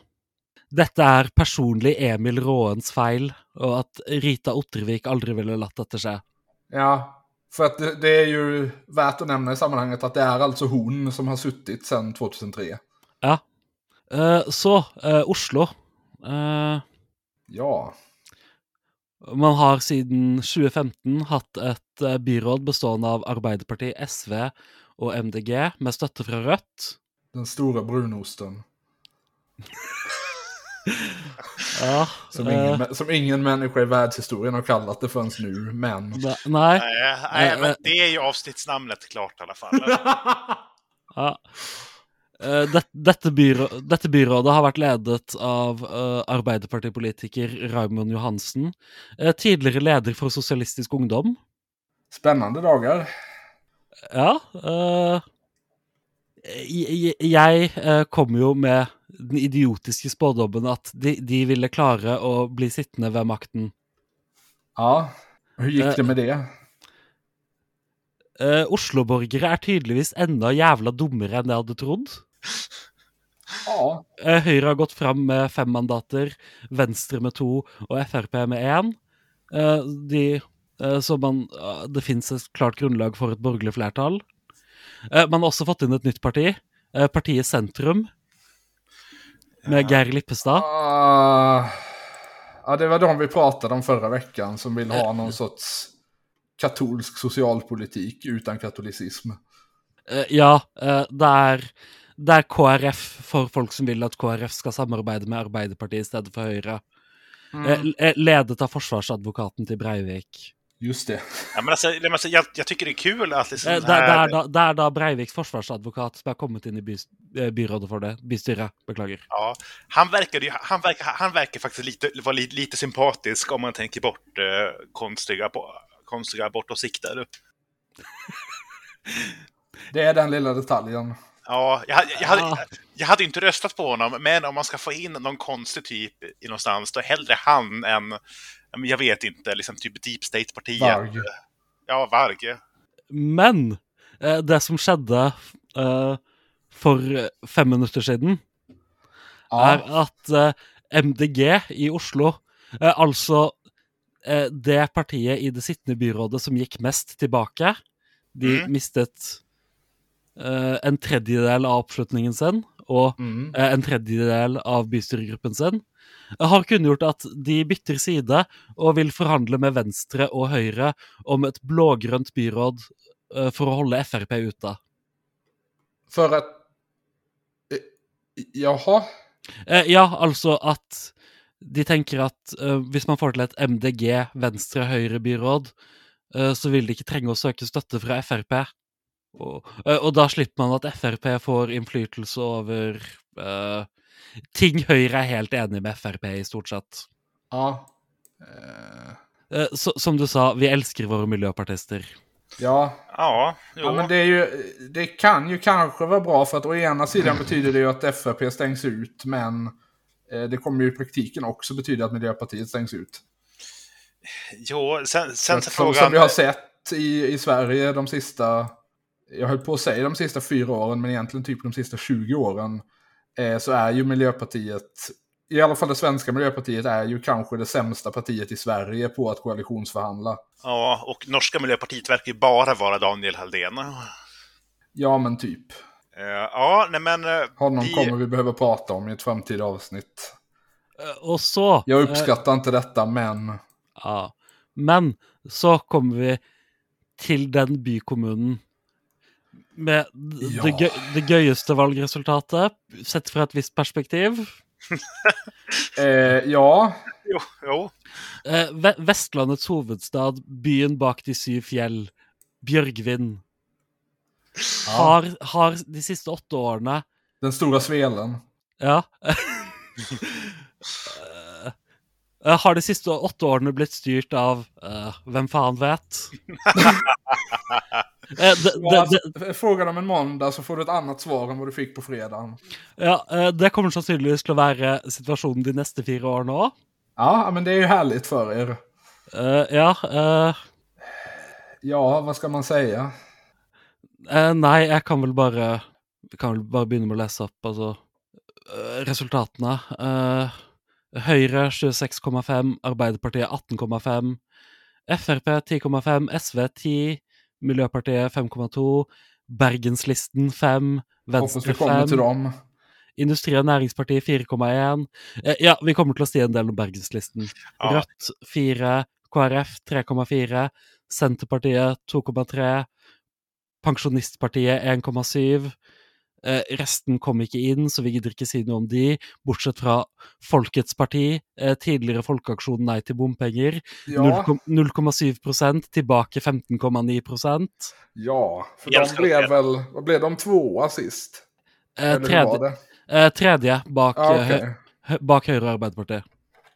dette er personlig Emil Råens feil, och att Rita Ottervik aldrig ville latt dette skje. Ja, för att det, det, är ju värt att nämna i sammanhanget att det är alltså hon som har suttit sedan 2003. Ja. Uh, så, uh, Oslo. Uh, ja. Man har sedan 2015 haft ett byråd bestående av Arbeiderpartiet, SV och MDG med stöd från Rött. Den stora brunosten. Ja, som, ingen, äh, som ingen människa i världshistorien har kallat det förrän nu, men... Nej. Nej, nej men det är ju avsnittsnamnet klart i alla fall. ja. Uh, det, dette, byrå, dette, byrådet har vært ledet av uh, Arbeiderpartipolitiker Raymond Johansen. Uh, tidligere leder for Sosialistisk Ungdom. Spennende dager. Ja. jeg, jeg kom jo med den idiotiske spådommen att de, de, ville klara att bli sittande vid makten. Ja, hur gick det med det? Uh, Osloborgere er tydeligvis enda jævla dummere enn jeg hadde trodd. Ja. Uh, Høyre har gått fram med fem mandater, Venstre med to og Frp med én. Uh, de, så man, det fins et klart grunnlag for et borgerlig flertall. man har også fått inn et nytt parti, partiet Sentrum, med Geir Lippestad? Uh, ja, det var de vi pratade om förra veckan som vill ha någon sorts katolsk socialpolitik utan katolicism. Uh, ja, uh, det, är, det är KrF för folk som vill att KrF ska samarbeta med Arbeiderpartiet istället för Høyre. Mm. Ledet av forsvarsadvokaten till Breivik. Just det. Ja, men alltså, alltså, jag, jag tycker det är kul att liksom det, här... det, är, det är da Breiviks forsvarsadvokat som har kommit in i by, eh, byrådet för det. Bystyret, beklagar. Ja, han verkar, han verkar, han verkar faktiskt lite, vara lite, lite sympatisk om man tänker bort eh, konstiga, konstiga abortåsikter. det är den lilla detaljen. Ja, jag, jag, hade, jag hade inte röstat på honom, men om man ska få in någon konstig typ i någonstans, då hellre han än jag vet inte, liksom typ Deep State-partiet. Varg. Ja, Varg. Men eh, det som skedde eh, för fem minuter sedan ja. är att eh, MDG i Oslo, alltså det partiet i det sittande byrådet som gick mest tillbaka, de mm. mistet en tredjedel av uppslutningen sen och mm. en tredjedel av bystyregruppen sen har kunngjort att de bytter sida och vill förhandla med Venstre och Høyre om ett blågrönt byråd eh, för att hålla FRP ute. För att... Eh, jaha? Eh, ja, alltså att de tänker att om man får till ett MDG, Venstre, Høyre-byråd, så vill de inte tränga att söka stöd från FRP. Og, og, da slipper man at Frp får innflytelse over uh, ting Høyre er helt enig med Frp i, stort sett. Ja. Uh... Uh, så, som du sa, vi elsker våre miljøpartister. Ja. Ja, ja, men det, ju, det kan ju kanske vara bra för att å ena sidan betyder det ju att FRP stängs ut, men eh, det kommer ju i praktiken också betyda att Miljöpartiet stängs ut. Jo, sen, sen så frågan... Som vi har sett i, i Sverige de sista, jag höll på att säga de sista fyra åren, men egentligen typ de sista 20 åren, eh, så är ju Miljöpartiet i alla fall det svenska Miljöpartiet är ju kanske det sämsta partiet i Sverige på att koalitionsförhandla. Ja, och norska Miljöpartiet verkar ju bara vara Daniel Halldén. Ja, men typ. Uh, ja, nej men... Uh, Honom vi... kommer vi behöva prata om i ett framtida avsnitt. Uh, och så... Jag uppskattar inte detta, men... Ja. Men så kommer vi till den bykommunen med ja. det, gøy, det gøyeste valgresultatet, sett fra et visst perspektiv. eh, ja. Jo. jo. Eh, Vestlandets hovedstad, byen bak de syv fjell, Bjørgvin, ja. har, har, de siste åtte årene Den store svelen. Ja. Eh, har de siste åtte årene blitt styrt av uh, hvem faen vet? Fråga om en måndag så får du ett annat svar än vad du fick på fredagen. Ja, eh, det kommer sannsynligvis til å være situasjonen de neste fire årene òg. Ja, men det är ju härligt för er. Uh, ja. Uh... Ja, vad ska man säga? Uh, nei, jeg kan vel bare kan vel bare begynne med å lese opp altså, resultatene. Høyre 26,5, Arbeiderpartiet 18,5, Frp 10,5, SV 10, Miljøpartiet 5,2. Bergenslisten 5. Venstre 5. Industri- og Næringspartiet 4,1. Eh, ja, vi kommer til å si en del om Bergenslisten. Rødt 4. KrF 3,4. Senterpartiet 2,3. Pensjonistpartiet 1,7. Eh, resten kom ikke inn, så vi gidder ikke si noe om de, bortsett fra Folkets parti, eh, tidligere Folkeaksjon Nei til bompenger. Ja. 0,7% tilbake 15,9% Ja, for de ble vel Hva ble de tvåa sist? Eh, tredje, eh, tredje bak, ah, okay. bak Høyre og Arbeiderpartiet.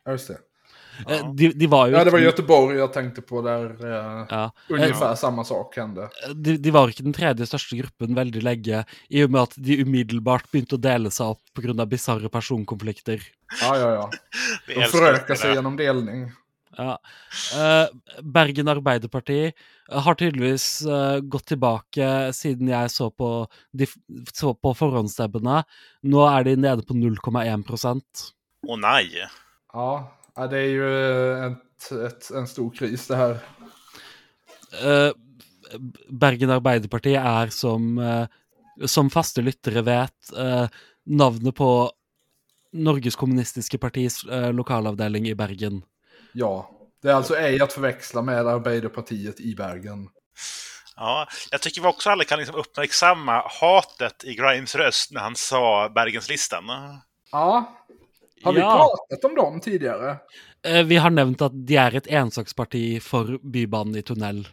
Just det. Ja. De, de, var ju ja, det var Göteborg jag tänkte på där eh, ja. ungefär ja. samma sak hände. De, de, var den tredje største gruppen veldig lenge, i og med at de umiddelbart begynte å dele seg opp pga. bisarre personkonflikter. Ja, ja, ja. De forøka seg gjennom delning. Ja. Bergen Arbeiderparti har tydeligvis gått tilbake siden jeg så på, de, så på forhåndsstemmene. Nå er de nede på 0,1 Å oh, nei! Ja, Ja, det är ju ett, ett, en stor kris det här. Uh, Bergen Arbeiderparti er som, uh, som faste lyttere vet, uh, navnet på Norges kommunistiske partis lokalavdeling i Bergen. Ja, det är alltså ej att förväxla med Arbeiderpartiet i Bergen. Ja, jag tycker vi också alla kan liksom uppmärksamma hatet i Grimes röst när han sa Bergenslistan. Ja, har vi pratat om dem tidigare? Eh, vi har nevnt at de er et ensaksparti for Bybanen i tunnel.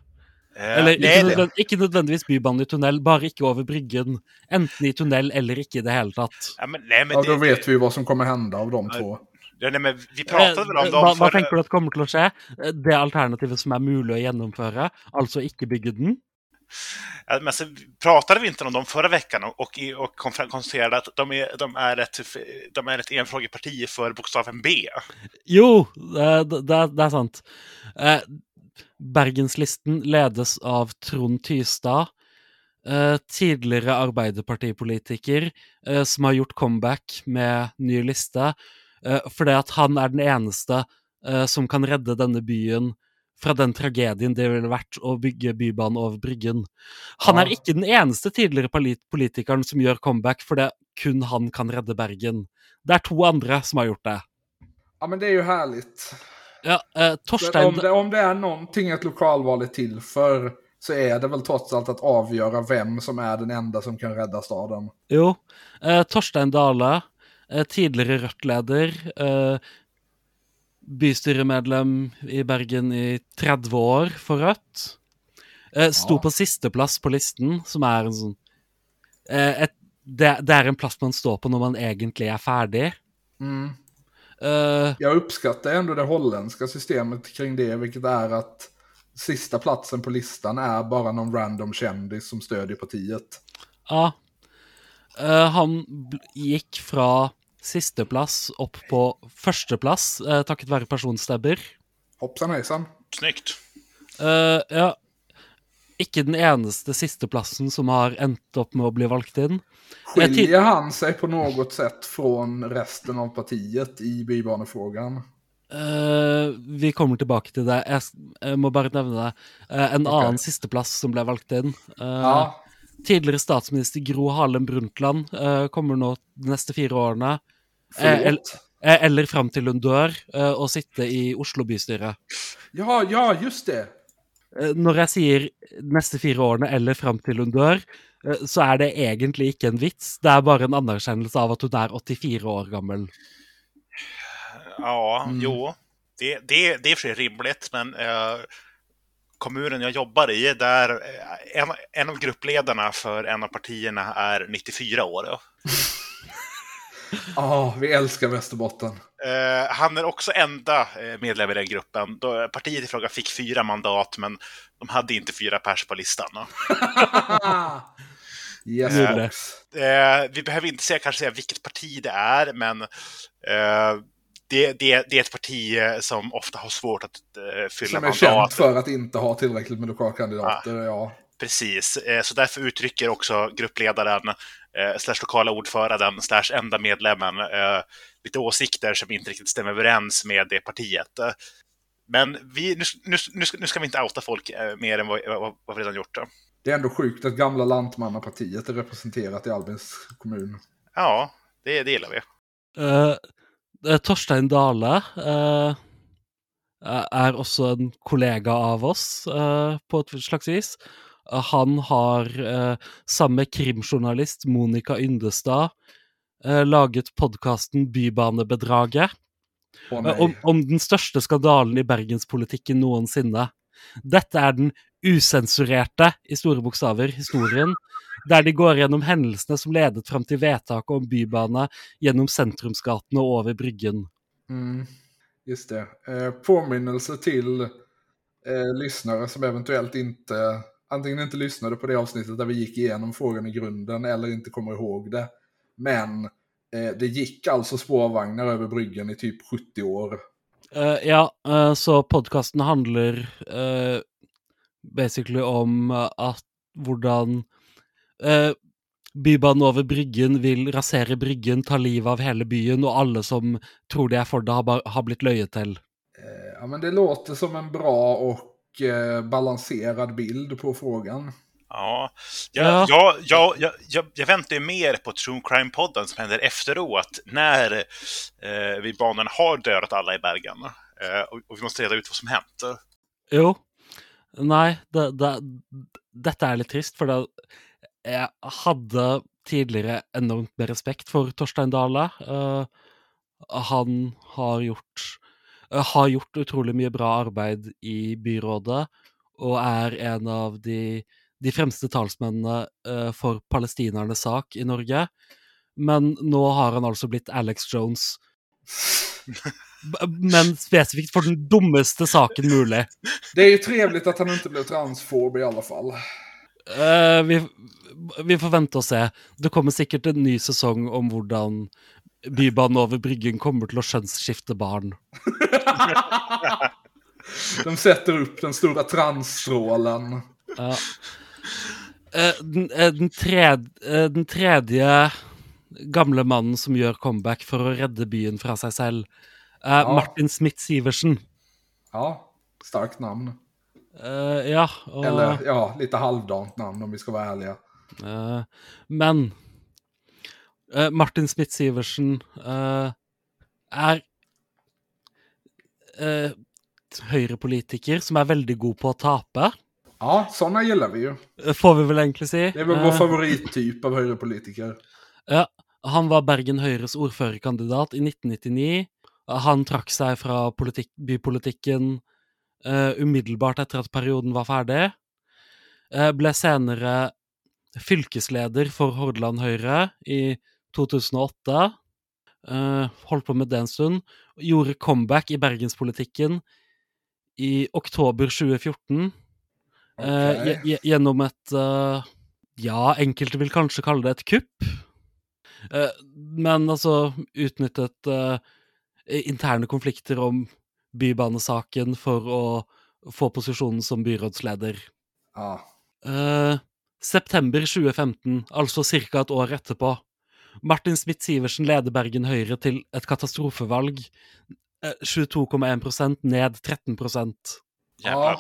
Eh, eller ikke, nødvend ikke, nødvendigvis Bybanen i tunnel, bare ikke over Bryggen. Enten i tunnel eller ikke i det hele tatt. Ja, men, nej, men ja, Da vet vi hva som kommer hende av de to. Ja, nej, men vi pratet vel om dem hva, hva tenker du at kommer til å skje? Eh, det alternativet som er mulig å gjennomføre, altså ikke bygge den? Men så pratade vi inte om dem förra veckan och, och, konstaterade att de är, de är ett, de är ett enfrågeparti för bokstaven B? Jo, det, det, det är sant. Eh, Bergenslisten ledes av Trond Tystad. tidigare tidligere Arbeiderpartipolitiker eh, som har gjort comeback med ny liste. för att han är den eneste som kan rädda denna byen fra den tragedien det ville vært å bygge Bybanen over Bryggen. Han er ikke den eneste tidligere politikeren som gjør comeback, for det kun han kan redde Bergen. Det er to andre som har gjort det. Ja, men det er jo herlig. Ja, eh, Torstein... Om det, om det er noe et lokalvalg er til for, så er det vel trots alt å avgjøre hvem som er den enda som kan redde staden. Jo. Eh, Torstein Dale, eh, tidligere Rødt-leder, eh, bystyremedlem i Bergen i 30 år for Rødt. Uh, sto Ja. på sisteplass på listen, som er en sånn eh, et, det, det er en plass man står på når man egentlig er ferdig. Mm. Eh, Jag uppskattar ändå det holländska systemet kring det, vilket är att sista platsen på listan är bara någon random kändis som stödjer partiet. ja. Eh, han gikk fra sisteplass opp på førsteplass, uh, takket være personstemmer. Hoppsan hejsan. Snyggt. Eh, ja. Ikke den eneste sisteplassen som har endt opp med å bli valgt inn. Jag Skiljer han sig på något sätt från resten av partiet i bybanefrågan? Eh, vi kommer tilbake til det. Jeg, s- jeg må bare nevne det. Eh, en Ok. annen sisteplass som ble valgt inn. Eh, Ja, Tidligere statsminister Gro Harlem Brundtland eh, kommer nå de neste fire årene, eh, eh, eller fram til hun dør, å sitte i Oslo bystyre. Ja, ja, just det. Når jeg sier neste fire årene eller fram til hun dør, så er det egentlig ikke en vits. Det er bare en anerkjennelse av at hun er 84 år gammel. Ja, Mm. jo. Det, det, det är och för sig rimligt, men eh, kommunen jag jobbar i, där eh, en, en av gruppledarna för en av partierna är 94 år. Ja, vi älskar Västerbotten. Eh, han är också enda eh, medlem i den gruppen. Då, partiet i fråga fick fyra mandat, men de hade inte fyra pers på listan. yes, Eh. Eh, vi behöver inte säga, kanske säga vilket parti det är, men eh, det, det, det är ett parti eh, som ofta har svårt att eh, fylla Som är känt mandat. för att inte ha tillräckligt med lokalkandidater. Ja. Precis, eh, så därför uttrycker också gruppledaren slash lokala ordföranden slash enda medlemmen lite åsikter som inte riktigt stämmer överens med det partiet. Men vi, nu, nu, nu, ska, nu ska vi inte outa folk mer än vad, vad, vad vi redan gjort. Då. Det är ändå sjukt att gamla Lantmannapartiet är representerat i Albins kommun. Ja, det, det gillar vi. Eh, Torstein Dale eh, er også en kollega av oss, eh, på et slags vis. Eh, han har, sammen med krimjournalist Monica Yndestad, eh, laget podkasten Bybanebedraget. Eh, om, om den største skandalen i bergenspolitikken noensinne. Dette er den usensurerte, i store bokstaver, historien, der de går gjennom hendelsene som ledet fram til vedtaket om bybane gjennom sentrumsgatene og over Bryggen. Mm, just det. Eh, påminnelse till eh, lyssnare som eventuellt inte antingen inte lyssnade på det avsnittet där vi gick igenom frågan i grunden eller inte kommer ihåg det. Men eh, det gick alltså spårvagnar över bryggen i typ 70 år. Eh, ja, eh, så podkasten handler eh, basically om at hvordan uh, Bybanen over Bryggen vil rasere Bryggen, ta livet av hele byen, og alle som tror de er for det, har, har blitt løyet til. Eh, ja, men det låter som en bra och eh, balanserad bild på frågan. Ja, Ja. jag, jag, jag, jag, jag, jag väntar ju mer på True Crime-podden som händer efteråt, när eh, vi banan har dödat alla i Bergen. Eh, och, och vi måste reda ut vad som hänt. Jo. Nei, det, det, dette er litt trist, for det, jeg hadde tidligere enormt med respekt for Torstein Dale. Eh, han har gjort, eh, har gjort utrolig mye bra arbeid i byrådet, og er en av de, de fremste talsmennene eh, for palestinernes sak i Norge. Men nå har han altså blitt Alex Jones. Men spesifikt for den dummeste saken mulig. Det är ju trevligt att han inte blev transfob i alla fall. Eh, vi, vi får vente og se. Det kommer sikkert en ny sesong om hvordan Bybanen over Bryggen kommer til å skjønnsskifte barn. De sätter upp den stora transstrålen. Ja. Eh, den, eh, den, tredje, den tredje gamle mannen som gjør comeback for å redde byen fra seg selv, er Ja. Martin Smith-Sivertsen. Ja, starkt namn. Eh, ja, og, Eller ja, lite halvdant namn om vi ska vara ärliga. eh, Men eh, Martin Smith-Sivertsen eh, er eh, høyrepolitiker som er veldig god på å tape, Ja, sådana gillar vi ju. får vi vel egentlig si. Det är väl vår favorittyp av högerpolitiker. Ja, han var Bergen Høyres ordførerkandidat i 1999. Han trakk seg fra politikk, eh, umiddelbart etter at perioden var ferdig. ble senere fylkesleder for Hordaland Høyre i 2008. Holdt på med det en stund. Gjorde comeback i bergenspolitikken i oktober 2014. Okay. Gjennom et Ja, enkelte vil kanskje kalle det et kupp. Men altså utnyttet interne konflikter om bybanesaken for å få posisjonen som byrådsleder. Ja. Uh, september 2015, altså ca. et år etterpå. Martin Smith-Sivertsen leder Bergen Høyre til et katastrofevalg. Uh, 22,1% ned 13% Ja,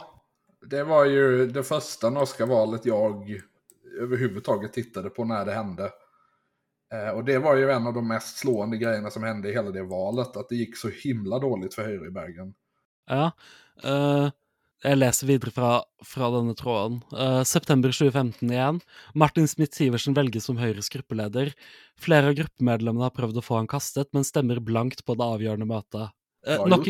det var ju det första norska valet jag överhuvudtaget tittade på när det hände. Eh, och det var ju en av de mest slående grejerna som hände i hela det valet, att det gick så himla dåligt för Høyre i Bergen. Ja, uh, jeg leser videre fra, fra denne tråden. Uh, september 2015 igjen. Martin Smith-Sivertsen velges som Høyres gruppeleder. Flere av gruppemedlemmene har prøvd å få han kastet, men stemmer blankt på det avgjørende møtet. Uh, nok,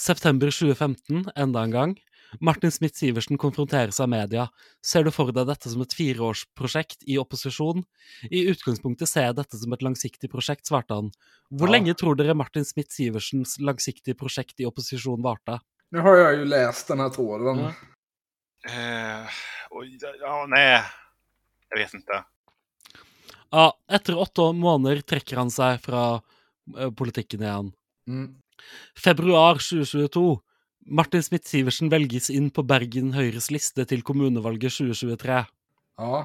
september 2015, enda en gang. Martin Smith-Sivertsen konfronterer seg med media. Ser du for deg dette som et fireårsprosjekt i opposisjon? I utgangspunktet ser jeg dette som et langsiktig prosjekt, svarte han. Hvor ja. lenge tror dere Martin Smith-Sivertsens langsiktige prosjekt i opposisjon varte? Nå har jeg jo lest denne tråden. Ja. Uh, ja, nei Jeg vet ikke. Ja, etter åtte måneder trekker han seg fra uh, politikken igjen. Mm. Februar 2022 Martin Smith-Sivertsen velges inn på Bergen Høyres liste til kommunevalget 2023. Ja.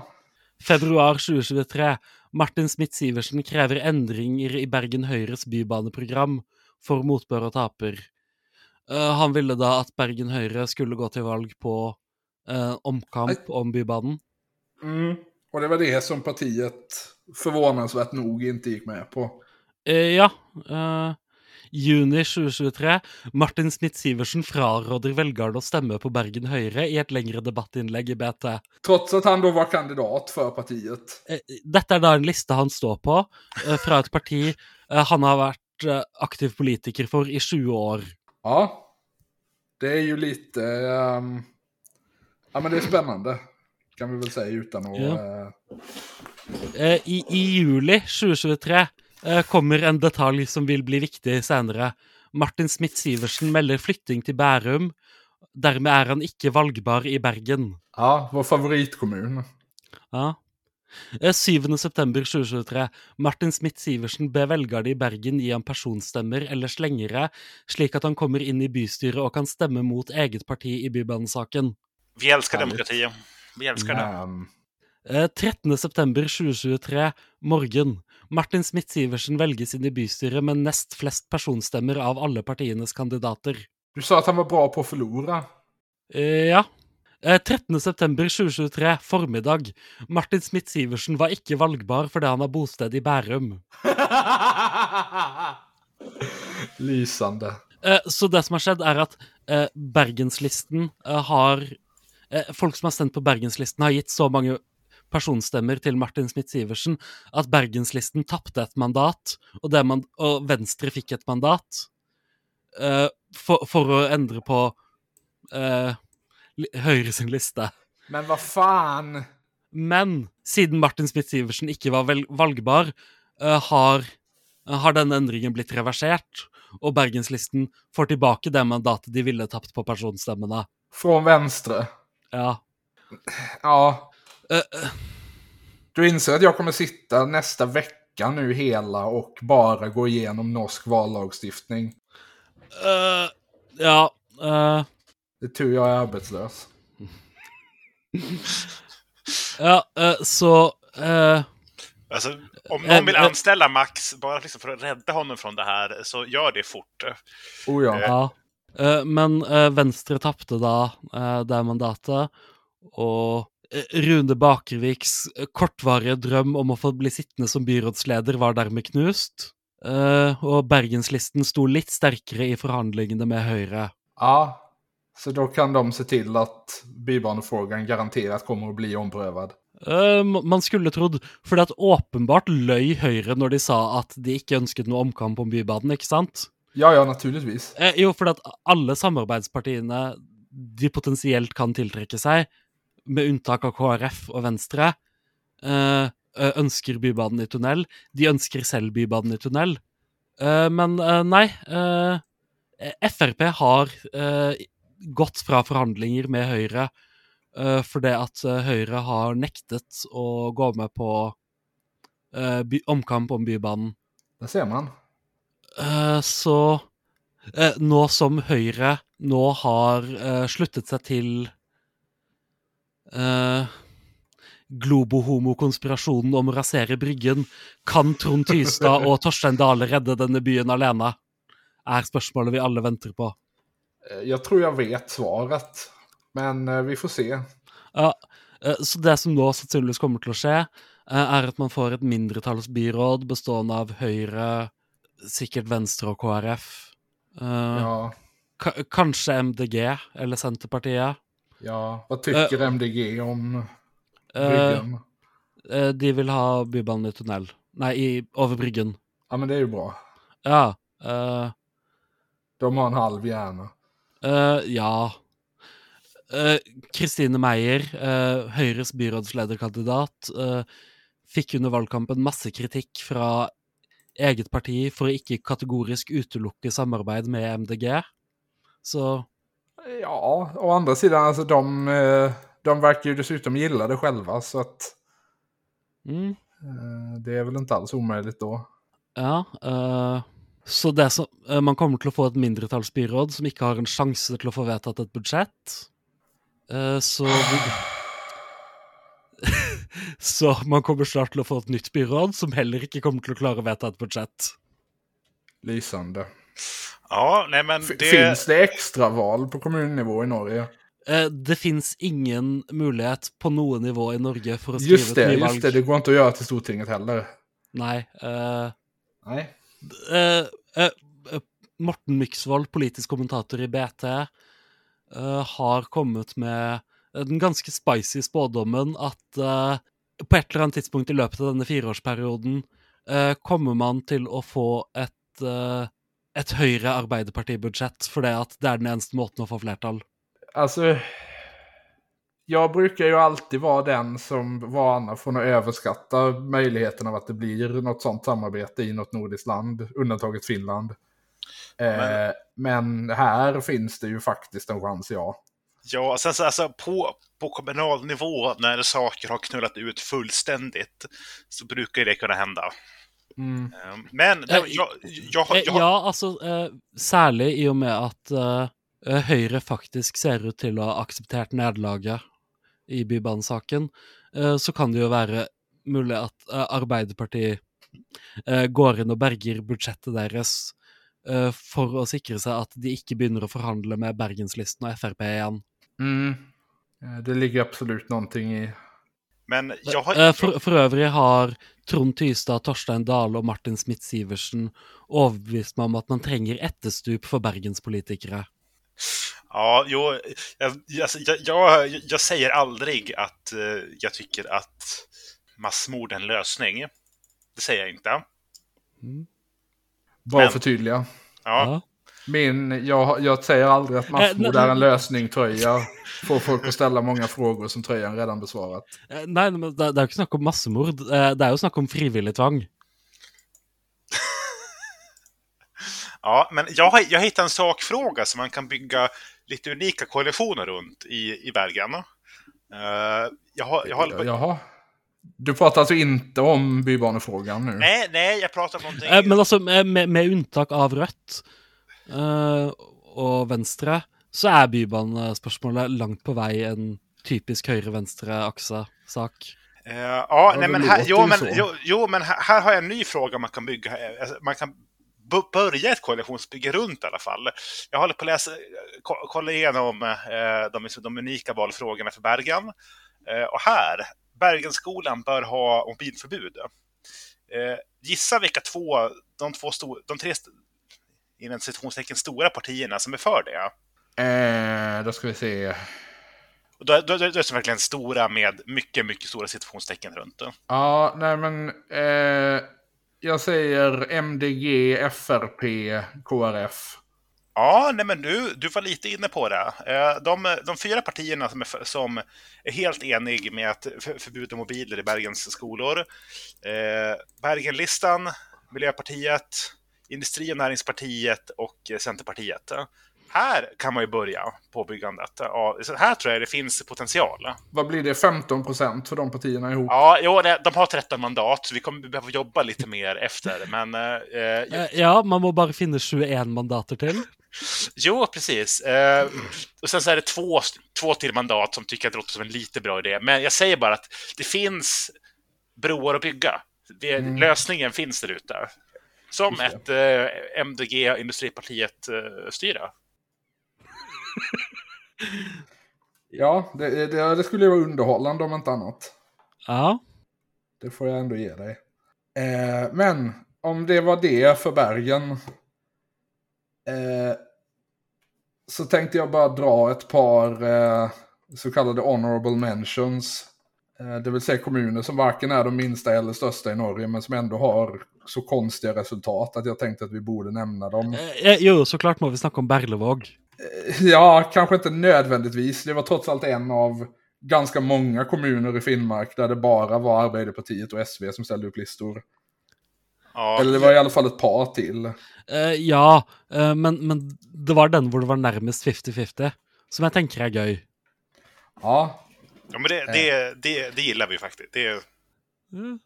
Februar 2023. Martin Smith-Sivertsen krever endringer i Bergen Høyres bybaneprogram for motbør og taper. Uh, han ville da at Bergen Høyre skulle gå til valg på uh, omkamp om Bybanen. Mm. Og det var det som partiet forvånansvært nog ikke gikk med på. Uh, ja. Juni 2023. Martin Smith-Sivertsen fraråder velgerne å stemme på Bergen Høyre i et lengre debattinnlegg i BT. Trots at han da var kandidat for partiet. Eh, dette er da en liste han står på, eh, fra et parti eh, han har vært aktiv politiker for i 20 år. Ja. Det er jo litt um... Ja, men det er spennende, kan vi vel si, uten å ja. I, I juli 2023 Eh, kommer en detalj som vil bli viktig senere. Martin Smith-Sivertsen melder flytting til Bærum. Dermed er han ikke valgbar i Bergen. Ja, vår favorittkommune. Ja. 7.9.2023. Eh, Martin Smith-Sivertsen ber velgerne i Bergen gi ham personstemmer eller slengere, slik at han kommer inn i bystyret og kan stemme mot eget parti i bybanesaken. Vi elsker demokratiet. Vi elsker det. 13.9.2023, eh, morgen. Martin Smith-Sivertsen velges inn i bystyret med nest flest personstemmer av alle partienes kandidater. Du sa at han var bra på å forlore. Eh, ja. 13.9.2023, eh, formiddag. Martin Smith-Sivertsen var ikke valgbar fordi han har bosted i Bærum. Lysende. Eh, så det som har skjedd, er at Bergenslisten har Folk som har stemt på Bergenslisten, har gitt så mange personstemmer til Martin Smith-Sivertsen at Bergenslisten tapte et mandat, og, man, og, Venstre fikk et mandat uh, for, for, å endre på uh, Høyre sin liste. Men hva faen? Men siden Martin Smith-Sivertsen ikke var valgbar, uh, har, har denne endringen blitt reversert, og Bergenslisten får tilbake det mandatet de ville tapt på personstemmene. Fra Venstre? Ja. Ja, du inser att jag kommer sitta nästa vecka nu hela och bara gå igenom norsk vallagstiftning? Uh, ja. Uh... Det är tur jag är arbetslös. ja, uh, så... Alltså, om någon vill anställa Max bara liksom för att rädda honom från det här, så gör det fort. Oh ja. ja. Men Venstre tappte da det mandatet, og Eh, Rune Bakerviks eh, kortvarige drøm om å få bli sittende som byrådsleder var dermed knust. Uh, og Bergenslisten sto litt sterkere i forhandlingene med Høyre. Ja, så da kan de se til at bybanefrågan garantert kommer å bli omprøvd? Uh, man skulle trodd, for det at åpenbart løy Høyre når de sa at de ikke ønsket noe omkamp om Bybanen, ikke sant? Ja, ja, naturligvis. Uh, jo, for at alle samarbeidspartiene de potensielt kan tiltrekke seg, med unntak av KrF og Venstre, uh, ønsker Bybanen i tunnel. De ønsker selv Bybanen i tunnel. Uh, men nei. Frp har gått fra forhandlinger med Høyre fordi at Høyre har nektet å gå med på omkamp om Bybanen. Det ser man. så nå som Høyre nå har sluttet seg til uh, globohomokonspirasjonen om å rasere Bryggen. Kan Trond Tystad og Torstein Dale redde denne byen alene? Er spørsmålet vi alle venter på. Eh, jeg tror jeg vet svaret, men uh, vi får se. Ja, så det som nå sannsynligvis kommer til å skje, er at man får et mindretallsbyråd bestående av Høyre, sikkert Venstre og KrF. ja. Kanskje MDG eller Senterpartiet. Ja, vad tycker uh, MDG om Bryggen? Uh, de vill ha Bybanen i tunnel. Nej, i, över Bryggen. Ja, men det är ju bra. Ja. Uh, De har en halv hjärna. ja. Kristine Meyer, Høyres byrådslederkandidat, fikk under valgkampen masse kritikk fra eget parti for å ikke kategorisk utelukke samarbeid med MDG. Så Ja, å andra sidan, alltså de, eh, de verkar ju dessutom gilla det själva så att mm. Eh, det är väl inte alls omöjligt då. Ja, uh, så det som, uh, man kommer til å få et mindretallsbyråd som ikke har en sjanse til å få vedtatt et budsjett. Uh, så Så man kommer snart til å få et nytt byråd som heller ikke kommer til å klare å vedta et budsjett. Lysande. Ja, nej men det... Finns det extraval på kommunnivå i Norge? Eh, det finns ingen mulighet på noe nivå i Norge for å skrive just det, et nyvalg. Just det, det går ikke å gjøre til Stortinget heller. Nei. Uh, Nei. Uh, uh, Morten Myksvold, politisk kommentator i BT, har kommet med den ganske spicy spådommen at på et eller annet tidspunkt i løpet av denne fireårsperioden kommer man til å få et et høyre Arbeiderparti-budsjett, for det, at det er den eneste måten å få flertall? Altså Jeg bruker jo alltid være den som varner for å overskatte muligheten av at det blir noe sånt samarbeid i noe nordisk land, unntaket Finland. Men, eh, men her finnes det jo faktisk en sjanse, ja. Ja, sen så alltså på, på kommunal nivå när saker har knullat ut fullständigt så brukar det kunna hända. Mm. Ehm, men det, jeg, jeg, jeg, Ja, altså uh, Særlig i og med at uh, Høyre faktisk ser ut til å ha akseptert nederlaget i Bybanesaken, uh, så kan det jo være mulig at Arbeiderpartiet går inn og berger budsjettet deres for å sikre seg at de ikke begynner å forhandle med Bergenslisten og Frp igjen. Mm. Det ligger absolutt noe i men jeg har... Eh, for, for, øvrig har Trond Tystad, Torstein Dale og Martin Smith-Sivertsen overbevist meg om at man trenger etterstup for bergenspolitikere. Ja, jo, jeg, jeg, jeg, jeg sier aldri at uh, jeg syns at massmord er en løsning. Det sier jeg ikke. Mm. Bare fortydelig. Ja. ja. Min, jag, jag säger aldrig att massmord är en lösning, tröja. Får folk att ställa många frågor som trøyen redan besvarat. Eh, nei, men det, det er jo ikke snakk om massemord. Eh, det er jo snakk om frivillig tvang. ja, men jag har, jag hittat en sakfråga som man kan bygga lite unika koalitioner runt i, i Bergen. Uh, jag har, jag har... Jaha. Du prater altså ikke om bybanefrågan nu? Nej, nej, jag pratar om någonting... Men altså, med, med unntak av Rødt, Uh, og Venstre, så er bybanespørsmålet langt på vei en typisk høyre-venstre-akse-sak. Uh, ja, nej, men här, jo, men, jo, jo, men här, här, har jag en ny fråga man kan bygga. Alltså, man kan börja ett koalitionsbygge runt i alla fall. Jag håller på att läsa, kolla igenom eh, de, de unika valfrågorna för Bergen. Eh, och här, Bergenskolan bör ha mobilförbud. Eh, gissa vilka två, de två stor, de tre inom citationstecken stora partierna som är för det? Eh, då ska vi se. Och då, då, då, är det verkligen stora med mycket, mycket stora citationstecken runt det. Ja, nej men eh, jag säger MDG, FRP, KRF. Ja, nej men du, du var lite inne på det. Eh, de, de fyra partierna som är, som är helt eniga med att förbjuda mobiler i Bergens skolor. Eh, Bergenlistan, Miljöpartiet, Industri och näringspartiet och Centerpartiet. Här kan man ju börja på byggandet. Ja, så här tror jag det finns potential. Vad blir det, 15 procent för de partierna ihop? Ja, jo, de har 13 mandat, så vi kommer behöva jobba lite mer efter. Men, eh, ja, man må bara finna 21 mandater till. Jo, precis. Eh, och sen så är det två, två till mandat som tycker att det låter som en lite bra idé. Men jag säger bara att det finns broar att bygga. Det, mm. Lösningen finns där ute. Som ett eh, MDG, Industripartiet-styre. Eh, ja, det, det, det, skulle vara underhållande om inte annat. Ja. Det får jag ändå ge dig. Eh, men om det var det för bergen Eh, så tänkte jag bara dra ett par eh, så kallade honorable mentions. Eh, det vill säga kommuner som varken är de minsta eller största i Norge men som ändå har så konstiga resultat att jag tänkte att vi borde nämna dem. Eh, jo, såklart må vi snacka om Berlevåg. Eh, ja, kanske inte nödvändigtvis. Det var trots allt en av ganska många kommuner i Finnmark där det bara var Arbeiderpartiet och SV som ställde upp listor. Ja. Eller det var i alla fall ett par till. Uh, ja, uh, men, men det var den hvor det var närmast 50-50, som jag tänker är gøy. Ja. Ja, men det, det, det, det gillar vi faktiskt. Det... Mm.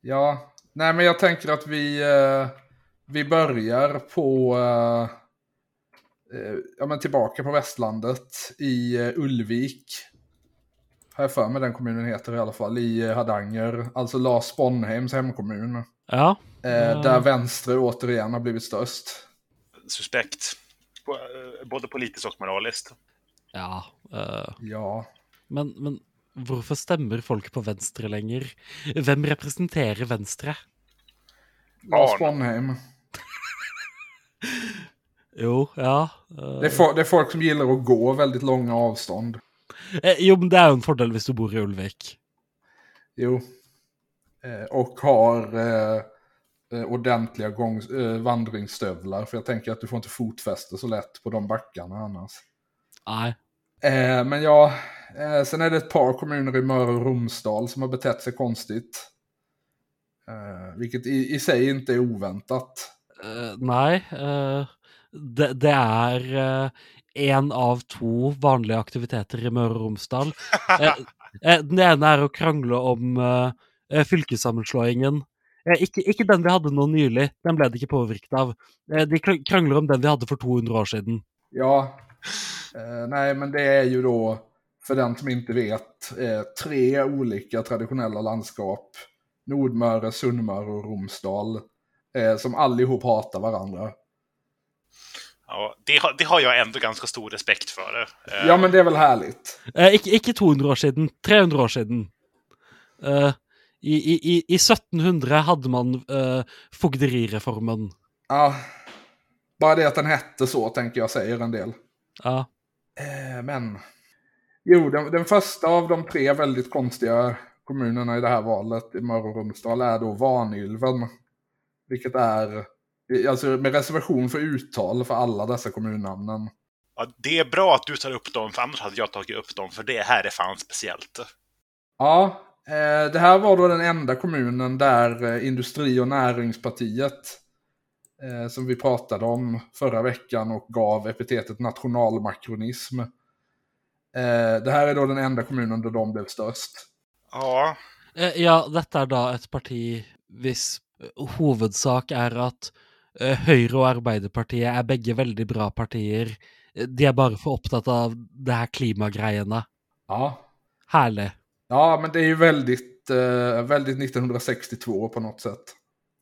Ja, nej men jag tänker att vi, uh, vi börjar på, ja men tillbaka på västlandet i Ulvik. Har jag för mig den kommunen heter i alla fall, i Hardanger. Alltså Lars Sponheims hemkommun. Ja. Eh, där vänster återigen har blivit störst. Suspekt. Eh, både politiskt och moraliskt. Ja. Uh... Ja. Men, men varför stämmer folk på vänster längre? Vem representerar vänster? Lars Sponheim. jo, ja. Uh... Det, är det, är folk som gillar att gå väldigt långa avstånd. Eh, jo, men det är en fördel om du bor i Ulvik. Jo. Eh, och har eh, eh, ordentliga gång, eh, vandringsstövlar. För jag tänker att du får inte fotfäste så lätt på de backarna annars. Nej. Eh, men ja, eh, sen är det ett par kommuner i Møre och Romsdal som har betett sig konstigt. vilket i, i sig inte är oväntat. nej, det, det, är en av två vanliga aktiviteter i Møre og Romsdal. den ena är att krangle om eh, fylkessammenslåingen. Eh, ikke, ikke, den vi hadde nå nylig, den ble det ikke påvirket av. Eh, de krangler om den vi hade för 200 år sedan. Ja, eh, nej men det är ju då, för den som inte vet, eh, tre olika traditionella landskap. Nordmöre, Sunnmöre och Romsdal. Eh, som allihop hatar varandra. Ja, det har, det har jag ändå ganska stor respekt för. Ja, men det är väl härligt. Eh, ikke, ikke 200 år sedan, 300 år sedan. Eh, i, i, i 1700 hade man uh, fogderireformen. Ja, bara det att den hette så tänker jag säger en del. Ja. Eh, men, jo, den, den, första av de tre väldigt konstiga kommunerna i det här valet i och Romsdal är då Vanylven. Vilket är, alltså med reservation för uttal för alla dessa kommunnamnen. Ja, det är bra att du tar upp dem, för annars hade jag tagit upp dem, för det här är fan speciellt. Ja, Eh, det här var då den enda kommunen där eh, Industri och näringspartiet eh, som vi pratade om förra veckan och gav epitetet nationalmakronism. Det här är då den enda kommunen där de blev störst. Ja. Ja, detta är då ett parti viss huvudsak är att Höger och Arbeiderpartiet är bägge väldigt bra partier. De är bara för upptagna av de här klimagrejerna. Ja. Härligt. Ja, men det är ju väldigt, eh, väldigt 1962 på något sätt.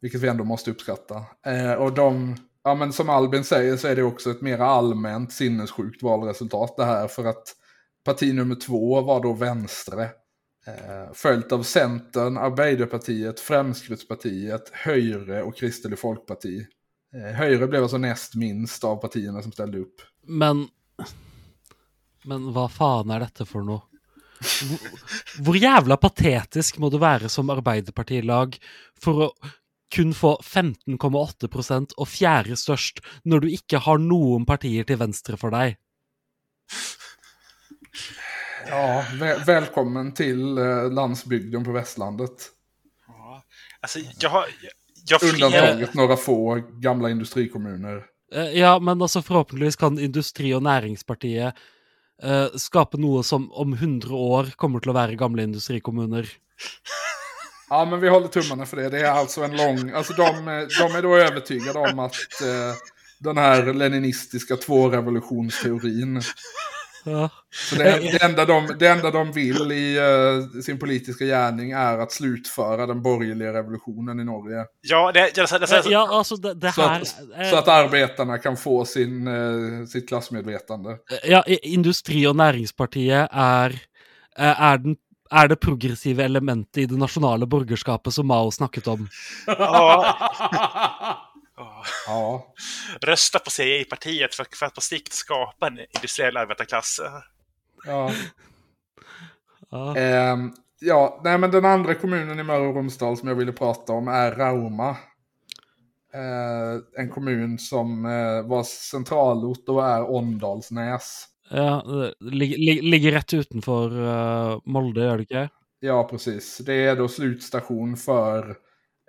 Vilket vi ändå måste uppskatta. Eh, och de, ja men som Albin säger så är det också ett mer allmänt sinnessjukt valresultat det här. För att parti nummer två var då Vänstre. Eh, följt av Centern, Arbeiderpartiet, Fremskrittspartiet, Höjre och Kristelig Folkparti. Eh, Höjre blev alltså näst minst av partierna som ställde upp. Men, men vad fan är detta för något? Hvor jævla patetisk må du være som Arbeiderpartilag for å kun få 15,8% og fjerde størst når du ikke har noen partier til venstre for deg. Ja, väl välkommen till eh, landsbygden på västlandet. Ja, alltså, jag har... Jag, jag Undantaget några få gamla industrikommuner. Eh, ja, men altså forhåpentligvis kan Industri- og Næringspartiet uh, skape noe som om 100 år kommer til å være gamle industrikommuner. Ja, men vi håller tummarna för det. Det är alltså en lång... Alltså de, de är då övertygade om att eh, den här leninistiska tvårevolutionsteorin Ja. Så det, det, enda de, det enda de vill i uh, sin politiska gärning är att slutföra den borgerliga revolutionen i Norge. Ja, det, det, det, det, ja alltså det, det så, här, att, så att arbetarna kan få sin, uh, sitt klassmedvetande. Ja, Industri- og Næringspartiet er, er, den, er det progressive elementet i det nasjonale borgerskapet som Mao snakket om. Ja. Ja. Rösta på CI-partiet för, för, att på sikt skapa en industriell arbetarklass. Ja. Ja. Eh, ja, nej men den andra kommunen i Mörre och Romsdal som jag ville prata om är Rauma. Eh, en kommun som eh, var centralort och är Åndalsnäs. Ja, ligger, ligger rätt utanför uh, Molde, gör det inte? Ja, precis. Det är då slutstation för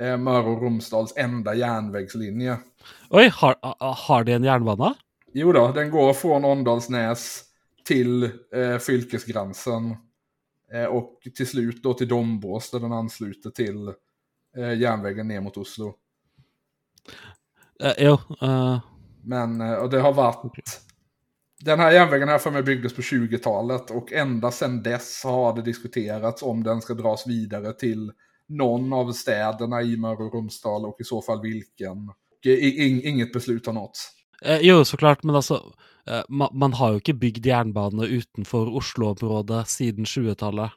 eh, Møre och Romsdals enda järnvägslinje. Oj, har, har de en järnbana? Jo då, den går från Åndalsnäs till eh, fylkesgränsen. Eh, och till slut då till Dombås där den ansluter till eh, järnvägen ner mot Oslo. Uh, jo. Uh... Men, och det har varit... Den här järnvägen här för mig byggdes på 20-talet och ända sedan dess har det diskuterats om den ska dras vidare till någon av städerna i Mörre och Romsdal och i så fall vilken. Inget beslut har nåtts. Eh, jo, såklart, men alltså eh, man, man, har ju inte byggt järnbana utanför Oslo-området sedan 20-talet.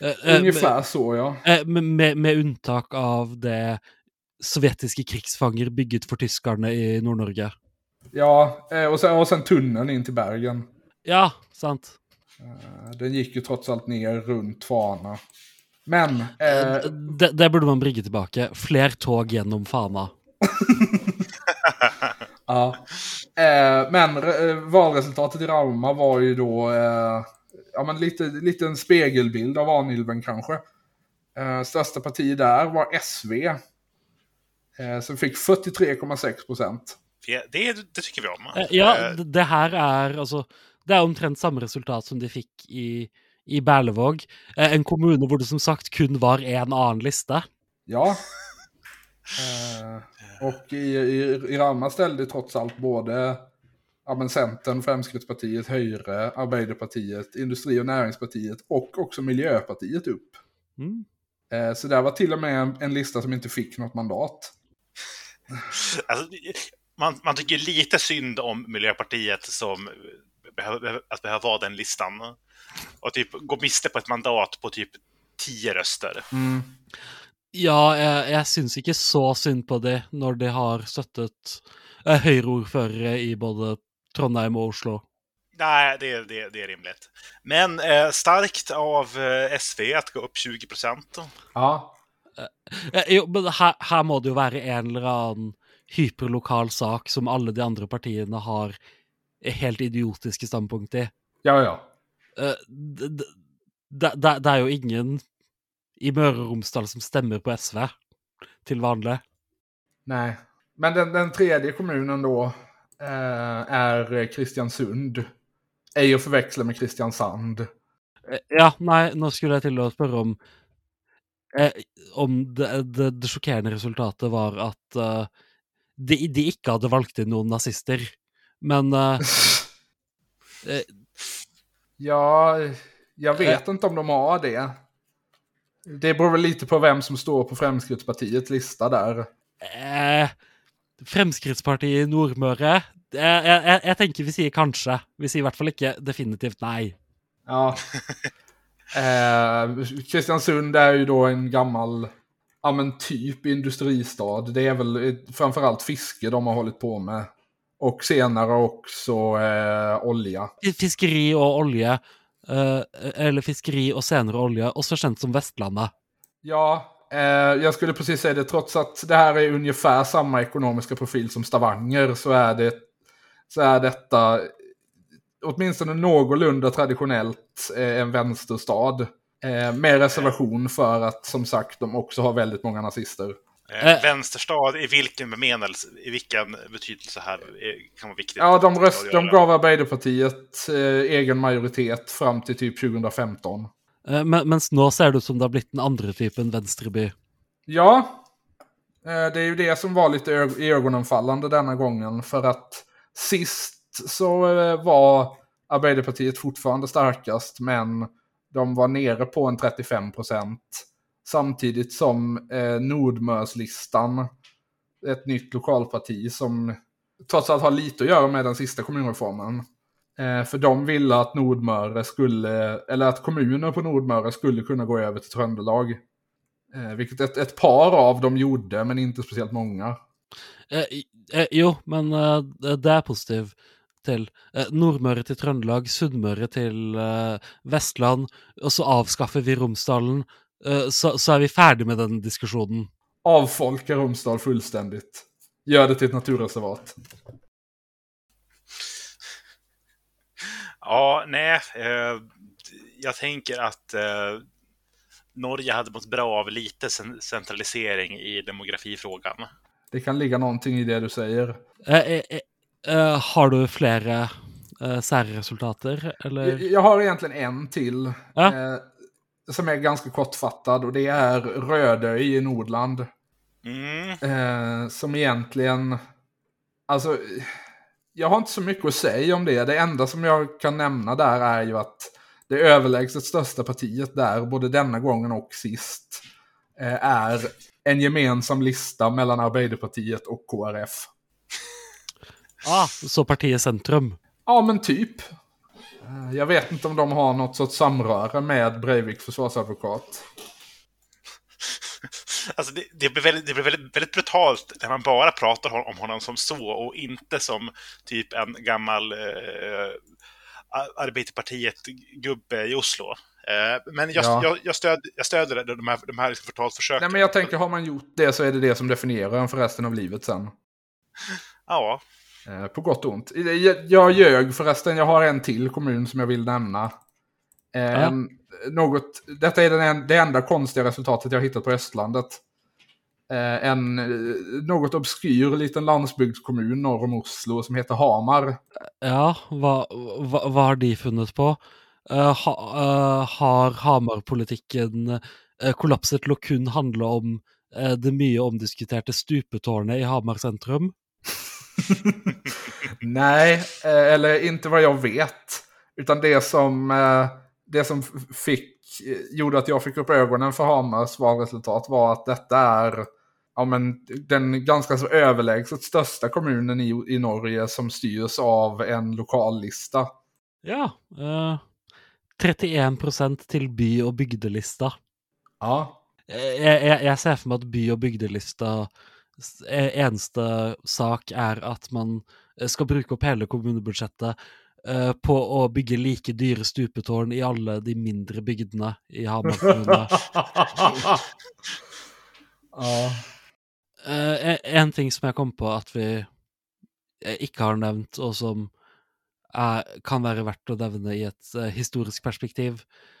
Eh, Ungefär så, ja. Eh, med, med, med unntak av det sovjetiska krigsfanger bygget för tyskarna i Nordnorge. Ja, eh, och sen, och sen tunneln in till Bergen. Ja, sant. Eh, den gick ju trots allt ner runt Fana. Men... Eh... Det, det, burde man bringe tilbake. Fler tog genom Fana. ja. Eh, men eh, valresultatet i Rauma var ju då eh, ja, men lite, lite en spegelbild av Vanilven kanske. Eh, största parti där var SV. Eh, som fick 43,6 procent. Det, det, tycker vi om. Eh, ja, det, det här är alltså, det är omtrent samma resultat som de fick i i Berlevåg. Eh, en kommun där det som sagt kun var en annan lista. Ja. Eh, och i, i, i Ramma ställde trots allt både ja, men Centern, Fremskrittspartiet, Höjre, Arbeiderpartiet, Industri och näringspartiet och också Miljöpartiet upp. Mm. Eh, så det var till och med en, en, lista som inte fick något mandat. Alltså, man, man tycker lite synd om Miljöpartiet som behöver, att behöva vara den listan och typ gå miste på ett mandat på typ tio röster. Mm. Ja, jag, jag syns inte så synd på det när de har stöttat eh, högerordförare i både Trondheim och Oslo. Nej, det, det, det är rimligt. Men eh, starkt av eh, SV att gå upp 20 procent. Ja. Eh, eh, jo, men här, här må det ju vara en eller annan hyperlokal sak som alla de andra partierna har helt idiotiska ståndpunkt i. Ja, ja. Uh, det, det, det, er jo ingen i Møre og Romsdal som stemmer på SV till vanlig. Nej, men den, den tredje kommunen då eh, är Kristiansund. Ej att förväxla med Kristiansand. Eh, ja, nej, nu skulle jag till att fråga om eh, om det, det, det chockerande resultatet var att uh, de, de inte hade valt in någon nazister. Men uh, Ja, jag vet inte om de har det. Det beror väl lite på vem som står på Fremskrittspartiets lista där. Eh, Fremskrittspartiet i Nordmøre eh, jag, jag, tänker vi säger kanske. Vi säger i hvert fall inte definitivt nej. Ja. Eh, Kristiansund är ju då en gammal, ja men typ industristad. Det är väl framförallt fiske de har hållit på med. Och senare också eh, olja. Fiskeri och olja. Eh, eller fiskeri och senare olja. Och så känt som Västlandet. Ja, eh, jag skulle precis säga det. Trots att det här är ungefär samma ekonomiska profil som Stavanger så är, det, så är detta åtminstone någorlunda traditionellt eh, en vänsterstad. Eh, med reservation för att som sagt de också har väldigt många nazister. Eh, eh. vänsterstad i vilken bemedelse, i vilken betydelse här kan vara viktigt? Ja, de, röst, de gav Arbeiderpartiet eh, egen majoritet fram till typ 2015. Eh, men, mens nå ser det ut som det har blivit den andra typen vänsterby. Ja, eh, det är ju det som var lite ögonenfallande denna gången. För att sist så eh, var Arbeiderpartiet fortfarande starkast, men de var nere på en 35 procent. Samtidigt som eh, Nordmörslistan, ett nytt lokalparti som trots allt har lite att göra med den sista kommunreformen. Eh, för de ville att Nordmöre skulle, eller att kommuner på Nordmöre skulle kunna gå över till Tröndelag. Eh, vilket ett, ett par av dem gjorde, men inte speciellt många. Eh, eh, jo, men eh, det är positivt till eh, Nordmøre til Trøndelag, Sunnmøre till eh, Vestland, och så avskaffar vi Romsdalen. Eh, så, så, är vi färdiga med den diskussionen. Avfolka Romsdal fullständigt. Gör det till ett naturreservat. Ja, nej. Eh, jag tänker att eh, Norge hade mått bra av lite centralisering i demografifrågan. Det kan ligga någonting i det du säger. Eh, eh, eh Uh, har du flera uh, särresultater? Eller? Jag, jag, har egentligen en till. Ja. Uh, som är ganska kortfattad och det är Rödöj i Nordland. Mm. som egentligen, alltså, jag har inte så mycket att säga om det. Det enda som jag kan nämna där är ju att det överlägset största partiet där, både denna gången och sist, är en gemensam lista mellan Arbeiderpartiet och KRF. Ah, så partiet Centrum? Ja, men typ. Eh, jag vet inte om de har något sorts samröre med Breivik försvarsadvokat. Alltså det, det, blir, väldigt, det blir väldigt, väldigt, brutalt när man bara pratar om honom som så och inte som typ en gammal eh, Arbeiderpartiet-gubbe i Oslo. Eh, men jag, ja. jag, jag, stöd, jag stöder de här, de här liksom förtalsförsöken. Nej, men jag tänker, har man gjort det så är det det som definierar en för resten av livet sen. Ja, på gott och ont. Jag ljög förresten, jag har en till kommun som jag vill nämna. Ja. något, detta är den, det enda konstiga resultatet jag hittat på Östlandet. Eh, en något obskyr liten landsbygdskommun norr om Oslo som heter Hamar. Ja, vad, vad, vad har de funnit på? Ha, uh, har Hamar-politikken kollapset till att kun handla om det mycket omdiskuterade stupetårnet i Hamar centrum? Nej, eh, eller inte vad jag vet. Utan det som, eh, det som fick, gjorde att jag fick upp ögonen för Hamars valresultat var att detta är ja, men, den ganska så överlägset största kommunen i, i Norge som styrs av en lokallista. Ja, uh, 31 procent till by och bygdelista. Ja. Jag, jag, jag ser för mig att by och bygdelista Eh, eneste sak är att man eh, ska bruke opp hele kommunebudsjettet uh, på att bygga lika dyra stupetårn i alla de mindre bygdene i Hamar kommune. uh, en ting som jag kom på att vi inte har nämnt och som er, kan vara värt att nämna i ett uh, historiskt perspektiv, Eh,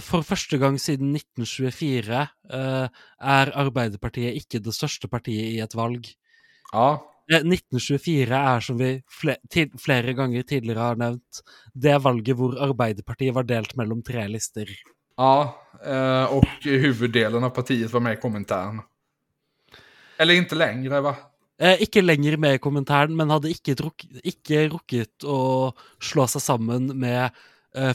for første gang siden 1924 uh, er Arbeiderpartiet ikke det største partiet i et valg. Ja. 1924 eh, er, som vi flere ganger tidligere har nevnt, det valget hvor Arbeiderpartiet var delt mellom tre lister. Ja, och huvuddelen av partiet var med i kommentaren. Eller inte längre, va? Eh, ikke lenger med i kommentaren, men hadde ikke, ikke rukket å slå seg sammen med eh,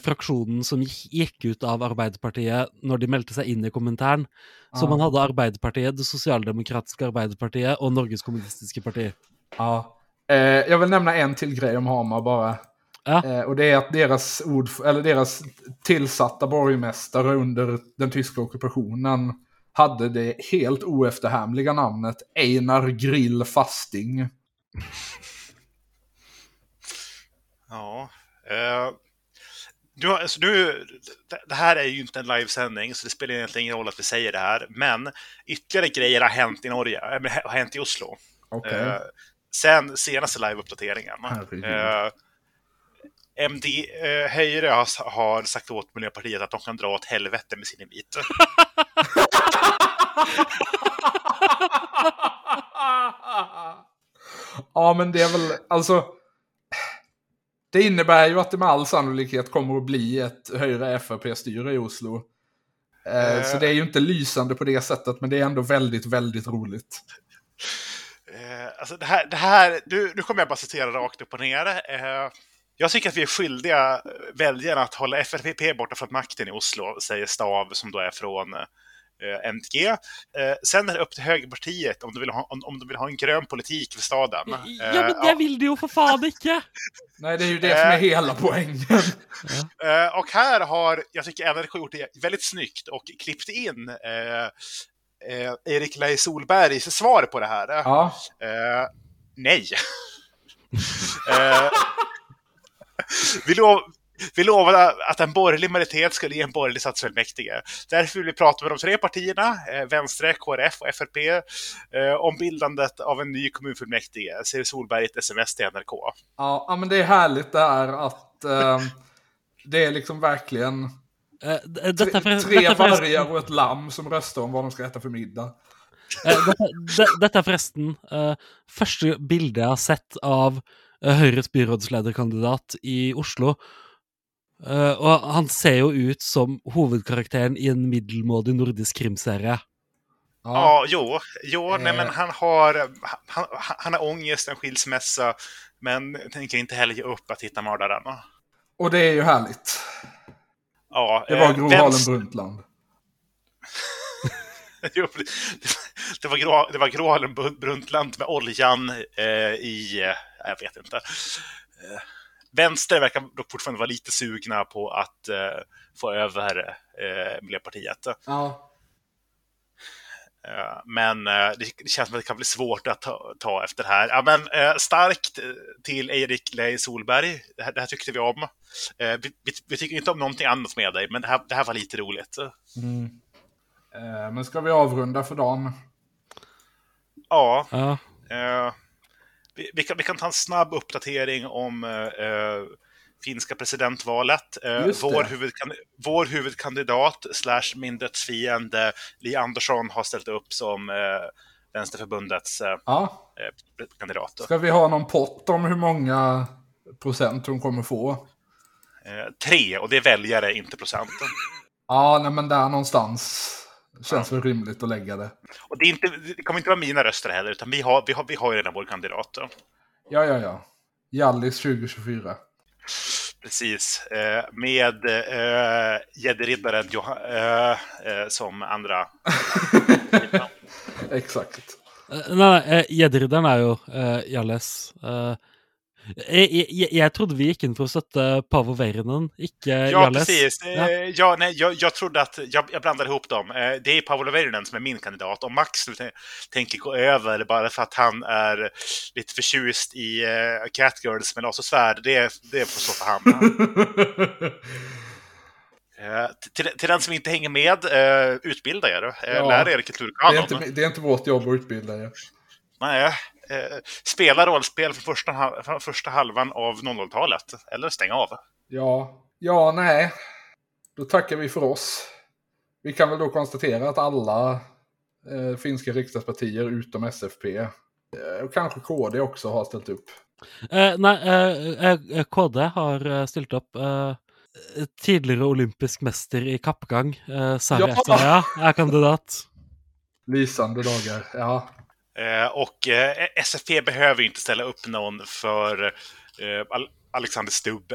fraksjonen som gick ut av Arbeiderpartiet när de meldte sig in i kommentaren. Så man hade Arbeiderpartiet, det socialdemokratiska Arbeiderpartiet och Norges kommunistiska parti. Ja. Eh, jag vill nämna en till grej om Hamar bara. Ja. Eh, och det är att deras, ord, eller deras tillsatta borgmästare under den tyska ockupationen hade det helt oefterhärmliga namnet Einar Grill Fasting. Ja, eh, Du, alltså, du, det här är ju inte en livesändning, så det spelar egentligen ingen roll att vi säger det här. Men ytterligare grejer har hänt i Norge, äh, har hänt i Oslo. Okay. Eh, sen senaste liveuppdateringen. Eh, MD eh, Höjre har, har, sagt åt Miljöpartiet att de kan dra åt helvete med sin invit. ja, men det är väl, alltså. Det innebär ju att det med all sannolikhet kommer att bli ett högre FRP-styre i Oslo. Eh, uh, så det är ju inte lysande på det sättet, men det är ändå väldigt, väldigt roligt. Uh, alltså det här, det här nu, nu kommer jag bara citera rakt upp och ner. Uh, jag tycker att vi är skyldiga väljarna att hålla FRP borta från makten i Oslo, säger Stav som då är från eh, MTG. Eh, sen är det upp till högerpartiet om de vill ha, om, om de vill ha en grön politik för staden. ja, men det ja. vill du ju för fan inte! Nej, det är ju det som är hela poängen. Ja. och här har, jag tycker NRK gjort det väldigt snyggt och klippt in eh, Erik Leij Solbergs svar på det här. Ja. nej. vi, lov, vi lovade att en borgerlig majoritet skulle ge en borgerlig stadsfullmäktige. Därför vill vi prata med de tre partierna, eh, Vänstre, KrF och FRP, eh, om bildandet av en ny kommunfullmäktige, säger Solberg i ett sms till NRK. Ja, men det är härligt det är att eh, det är liksom verkligen Uh, detta för, tre detta vargar och ett lamm som röstar om vad de ska äta för middag. Uh, detta, detta forresten uh, første bildet jeg har sett av Høyres byrådslederkandidat i Oslo. Uh, og han ser jo ut som hovedkarakteren i en middelmådig nordisk krimserie. Ja, ja jo. jo eh. nej, men han har, han, han har ångest, en skilsmässa, men tänker inte heller ge upp att hitta mördaren. Och det är ju härligt. Ja, det var eh, Gro Harlem Brundtland. jo, det, det var Gro, det var Gro Harlem Brundtland med oljan eh, i, eh, jag vet inte. Eh, vänster verkar dock fortfarande vara lite sugna på att eh, få över eh, Miljöpartiet. Ja. Eh, men eh, det känns som att det kan bli svårt att ta, ta efter det här. Ja, men, eh, starkt till Erik Lej Solberg. Det här, det här tyckte vi om. Vi, vi, vi, tycker inte om någonting annat med dig, men det här, det här var lite roligt. Mm. Men ska vi avrunda för dagen? Ja. ja vi, vi, kan, vi kan ta en snabb uppdatering om eh, finska presidentvalet. Eh, vår, huvudkan, vår huvudkandidat slash min dödsfiende Li Andersson har ställt upp som eh, Vänsterförbundets eh, ja. Eh, kandidat. Ska vi ha någon pott om hur många procent hon kommer få? Eh, tre, och det är väljare, inte procenten. ja, nej, men där någonstans. Känns väl rimligt att lägga det. Och det, är inte, det kommer inte vara mina röster heller, utan vi har, vi har, vi har ju redan vår kandidat. Då. Ja, ja, ja. Jallis 2024. Precis. Eh, med eh, gäddriddaren eh, eh, som andra. Exakt. Uh, nei, gjeddridderen er jo uh, Jalles. Jag, jag, jag trodde vi gick in för att stötta Paavo Väyrynen, inte Ja, precis. Ja. Ja, nej, jag, jag trodde att jag, jag blandade ihop dem. Det är Paavo Väyrynen som är min kandidat. Om Max nu tänker gå över bara för att han är lite förtjust i uh, Catgirls med las och svärd, det, det får stå för han. Uh, till, till, den som inte hänger med, uh, utbilda er. Ja, lär er kulturkanon. Det är, inte, det är inte vårt jobb att utbilda er. Nej, eh, spela rollspel för första, för första halvan av 00-talet. Eller stänga av. Ja, ja, nej. Då tackar vi för oss. Vi kan väl då konstatera att alla eh, finska riksdagspartier utom SFP eh, och kanske KD också har ställt upp. Eh, nej, eh, eh, KD har ställt upp. tidigare olympisk mästare i kappgång, eh, Sari ja! är kandidat. Lysande dagar, ja. Eh, och eh, SFP behöver inte ställa upp någon för eh, Alexander Stubb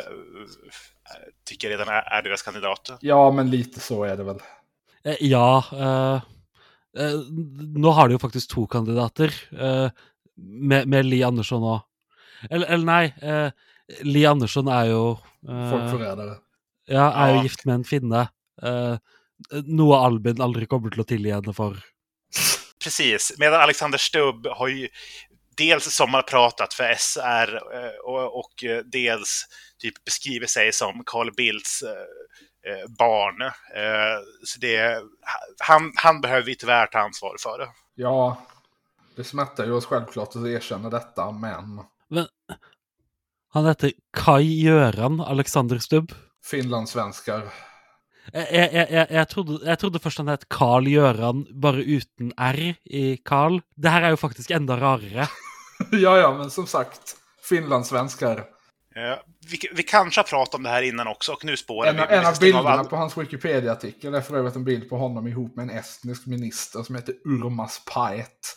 tycker redan är, deras kandidat. Ja, men lite så är det väl. Ja. Uh, nu har de ju faktiskt två kandidater. Uh, med, med Li Andersson och... Eller, eller nej, uh, Li Andersson är ju... Folkförrädare. Ja, är ja. ju gift med en finne. Uh, noe Albin aldrig kommer till att tillge henne för. Precis, medan Alexander Stubb har ju dels sommarpratat för SR eh, och, och eh, dels typ beskriver sig som Carl Bildts eh, barn. Så det, han, han behöver vi tyvärr ta ansvar för. Det. Ja, det smärtar ju oss självklart att erkänna detta, men... men han heter Kai Göran Alexander Stubb. Finlandssvenskar. Jeg, jeg, jeg, jeg, trodde, jeg trodde først han het Carl Gjøran, bare uten R i Carl. Det her er jo faktisk enda rarere. ja, ja, men som sagt, finlandssvenskar. Ja, vi, vi kanske har pratat om det här innan också och nu spårar en, vi. En av bilderna på hans Wikipedia-artikel är för övrigt en bild på honom ihop med en estnisk minister som heter Urmas Paet.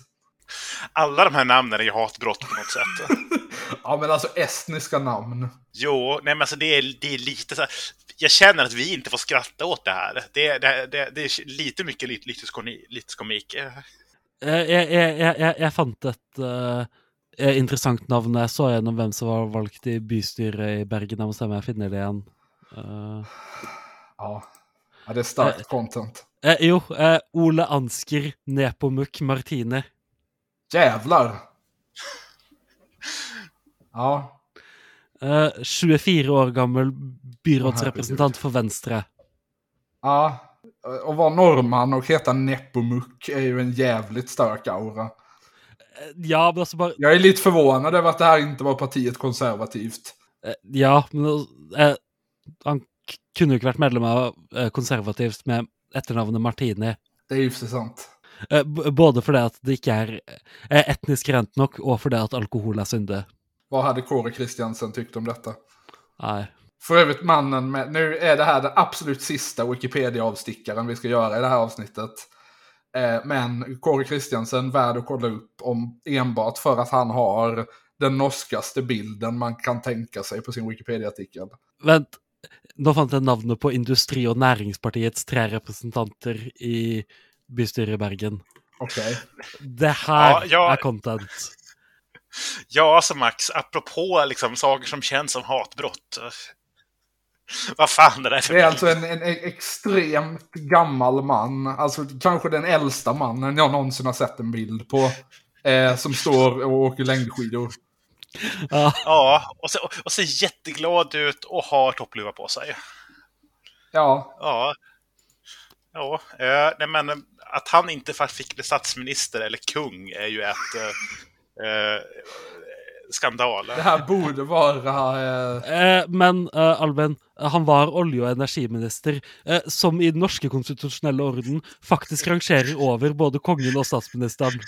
Alla de här namnen är ju hatbrott på något sätt. ja, men alltså estniska namn. Jo, nej men alltså det är, det är lite så här, Jag känner att vi inte får skratta åt det här. Det, det, det, det är lite mycket lite, lite komik. Jeg, jeg, jeg, jeg fant et uh, interessant navn jeg så gjennom hvem som var valgt i bystyret i Bergen. Jeg må se om jeg finner det igjen. Uh, ja. ja. det er sterkt uh, content. jo, Ole Ansker Nepomuk Martine. Jävlar! Ja. Uh, 24 år gammel byrådsrepresentant för Venstre. Ja, och vara norrman och heta Nepomuk är ju en jävligt stark aura. Eh, ja, men alltså bara... Jag är lite förvånad över att det här inte var partiet konservativt. Uh, ja, men uh, han kunde ju inte varit medlem av konservativt med efternamnet Martini. Det är ju för sant. Både för det att det inte är etniskt rent nog och för det att alkohol är synde. Vad hade Kåre Kristiansen tyckt om detta? Nej. För övrigt mannen med, nu är det här den absolut sista Wikipedia-avstickaren vi ska göra i det här avsnittet. Eh, men Kåre Kristiansen värd att kolla upp om enbart för att han har den norskaste bilden man kan tänka sig på sin Wikipedia-artikel. Vänt, då fanns det namnet på Industri- och näringspartiets tre representanter i bystyret i Bergen. Okej. Okay. Det här ja, jag... är content. Ja, alltså Max, apropå liksom saker som känns som hatbrott. Vad fan är det för Det är alltså en, en, extremt gammal man. Alltså kanske den äldsta mannen jag någonsin har sett en bild på. Eh, som står och åker längdskidor. Ja, ja och, ser, och ser jätteglad ut och har toppluva på sig. Ja. Ja. Ja, eh, nej men att han inte fick bli statsminister eller kung är ju ett eh, eh, skandal. Det här borde vara... Eh... Eh, men eh, Alben, han var olje- och energiminister, eh, som i den norska konstitutionella orden faktiskt rangerar över både kungen och statsministern.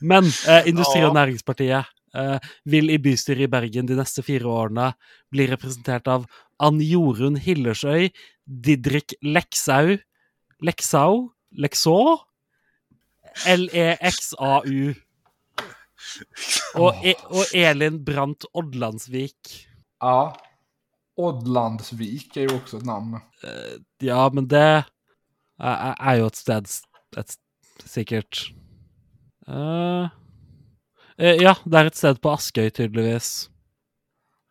Men eh, Industri- och näringspartiet eh, vill i bystyret i Bergen de nästa fyra åren bli representerat av Ann Jorunn Hillersøy, Didrik Leksau, Leksau, Lekså, L-E-X-A-U. Och, e och Elin Brandt Oddlandsvik. Ja. Oddlandsvik är ju också ett namn. Uh, ja, men det är, ju ett ställe, ett, säkert. Uh, ja, det är ett ställe på Askøy tydligvis.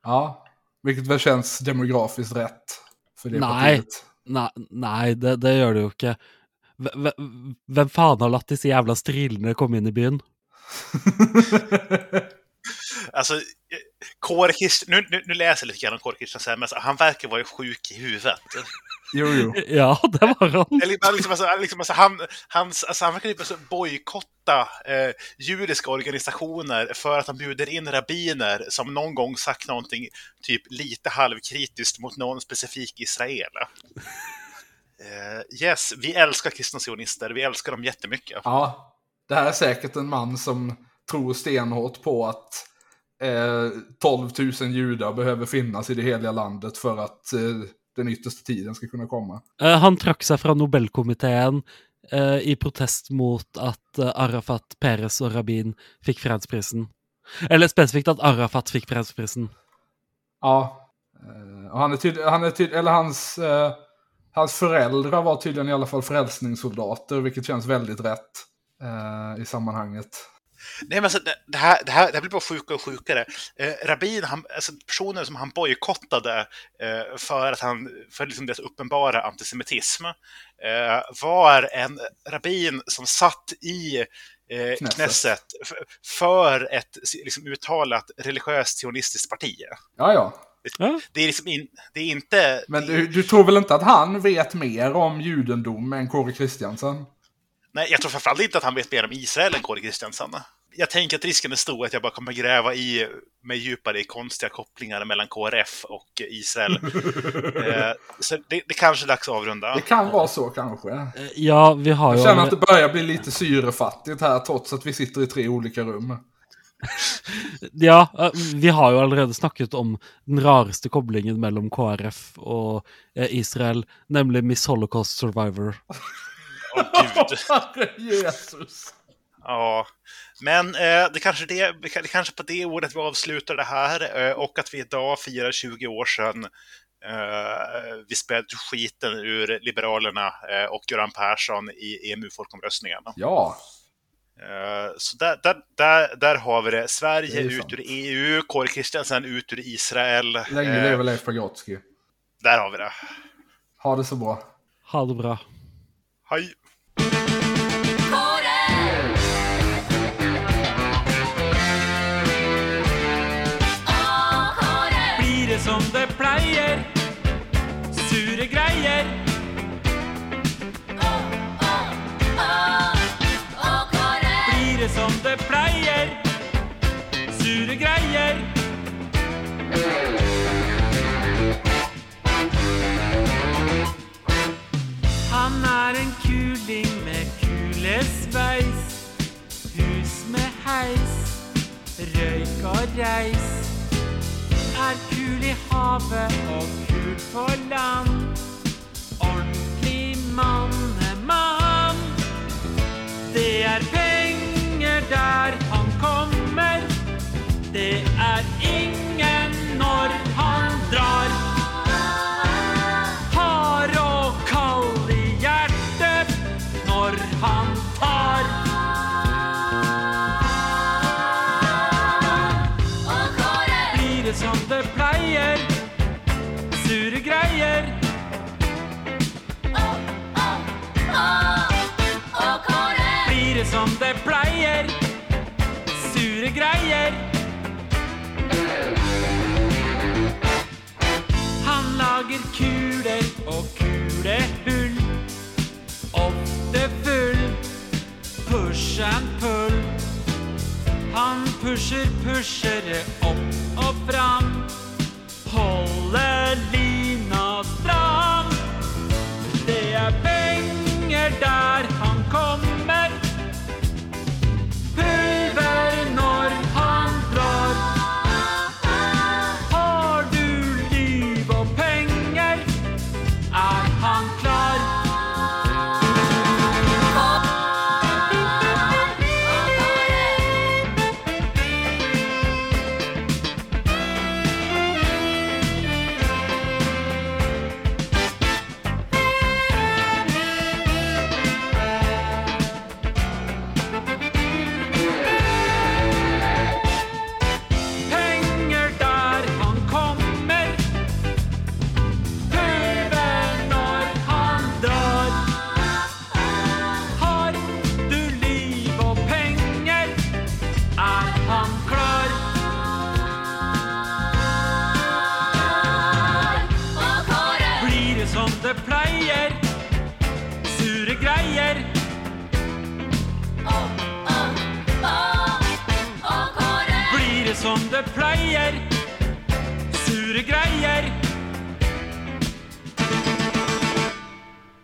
Ja, vilket väl känns demografiskt rätt för det nej, partiet. Nej, nej det, det gör det ju inte. V vem fan har låtit dessa jävla strilorna komma in i byn? alltså, Kåre nu, nu, nu, läser jag lite grann om Kåre Kristiansen, men alltså, han verkar vara sjuk i huvudet. Jo, jo. Ja, det var han. Liksom, liksom, alltså, liksom, alltså, han, hans, alltså, han verkar typ alltså, bojkotta eh, judiska organisationer för att han bjuder in rabbiner som någon gång sagt någonting typ lite halvkritiskt mot någon specifik Israel. Uh, yes, vi älskar kristna sionister. Vi älskar dem jättemycket. Ja, det här är säkert en man som tror stenhårt på att eh, 12 000 judar behöver finnas i det heliga landet för att eh, den yttersta tiden ska kunna komma. Uh, han trakk sig från Nobelkommittén uh, i protest mot att uh, Arafat, Peres och Rabin fick fredsprisen. Eller specifikt att Arafat fick fredsprisen. Ja, och han är tydlig, han är tydlig, eller hans Hans föräldrar var tydligen i alla fall frälsningssoldater, vilket känns väldigt rätt eh, i sammanhanget. Nej, men alltså, det, här, det, här, det här blir bara sjukare och sjukare. Eh, Rabin, han, alltså, personen som han bojkottade eh, för att han, för liksom deras uppenbara antisemitism, eh, var en rabbin som satt i eh, Knesset för ett liksom, uttalat religiöst sionistiskt parti. Ja, ja. Det, det är liksom in, det är inte... Men du, du tror väl inte att han vet mer om judendom än Kåre Kristiansen? Nej, jag tror framförallt inte att han vet mer om Israel än Kåre Kristiansen. Jag tänker att risken är stor att jag bara kommer gräva i mig djupare i konstiga kopplingar mellan KRF och Israel. eh, så det, det kanske är dags att avrunda. Det kan vara så kanske. Eh, ja, vi har ju... Jag känner att det börjar bli lite syrefattigt här trots att vi sitter i tre olika rum. ja, eh, vi har ju allerede snackat om den raraste kopplingen mellan KRF och Israel, nämligen Miss Holocaust Survivor. Oh, gud. Jesus. Ja, men eh, det, kanske det, det kanske på det ordet vi avslutar det här eh, och att vi idag firar 20 år sedan eh, vi spelade skiten ur Liberalerna eh, och Göran Persson i EMU-folkomröstningen. Ja. Eh, så där, där, där, där har vi det. Sverige det ut ur EU, Kåre Kristiansen ut ur Israel. Länge eh, lever Leif Pagrotsky. Där har vi det. Ha det så bra. Ha det bra. Hej. Som det pleier. Sure greier. Blir det som det pleier. Sure greier. Han er en kuling med kulesvejs Hus med heis, røyk og reis kul i havet och kul på land. Ordentlig man är man Det är pengar där han kommer. Det är det som pleier. Sure greier. Han lager kuler og kulehull. Ofte full. Push and pull. Han pusher pushere opp og fram. Holder lina fram Det er penger der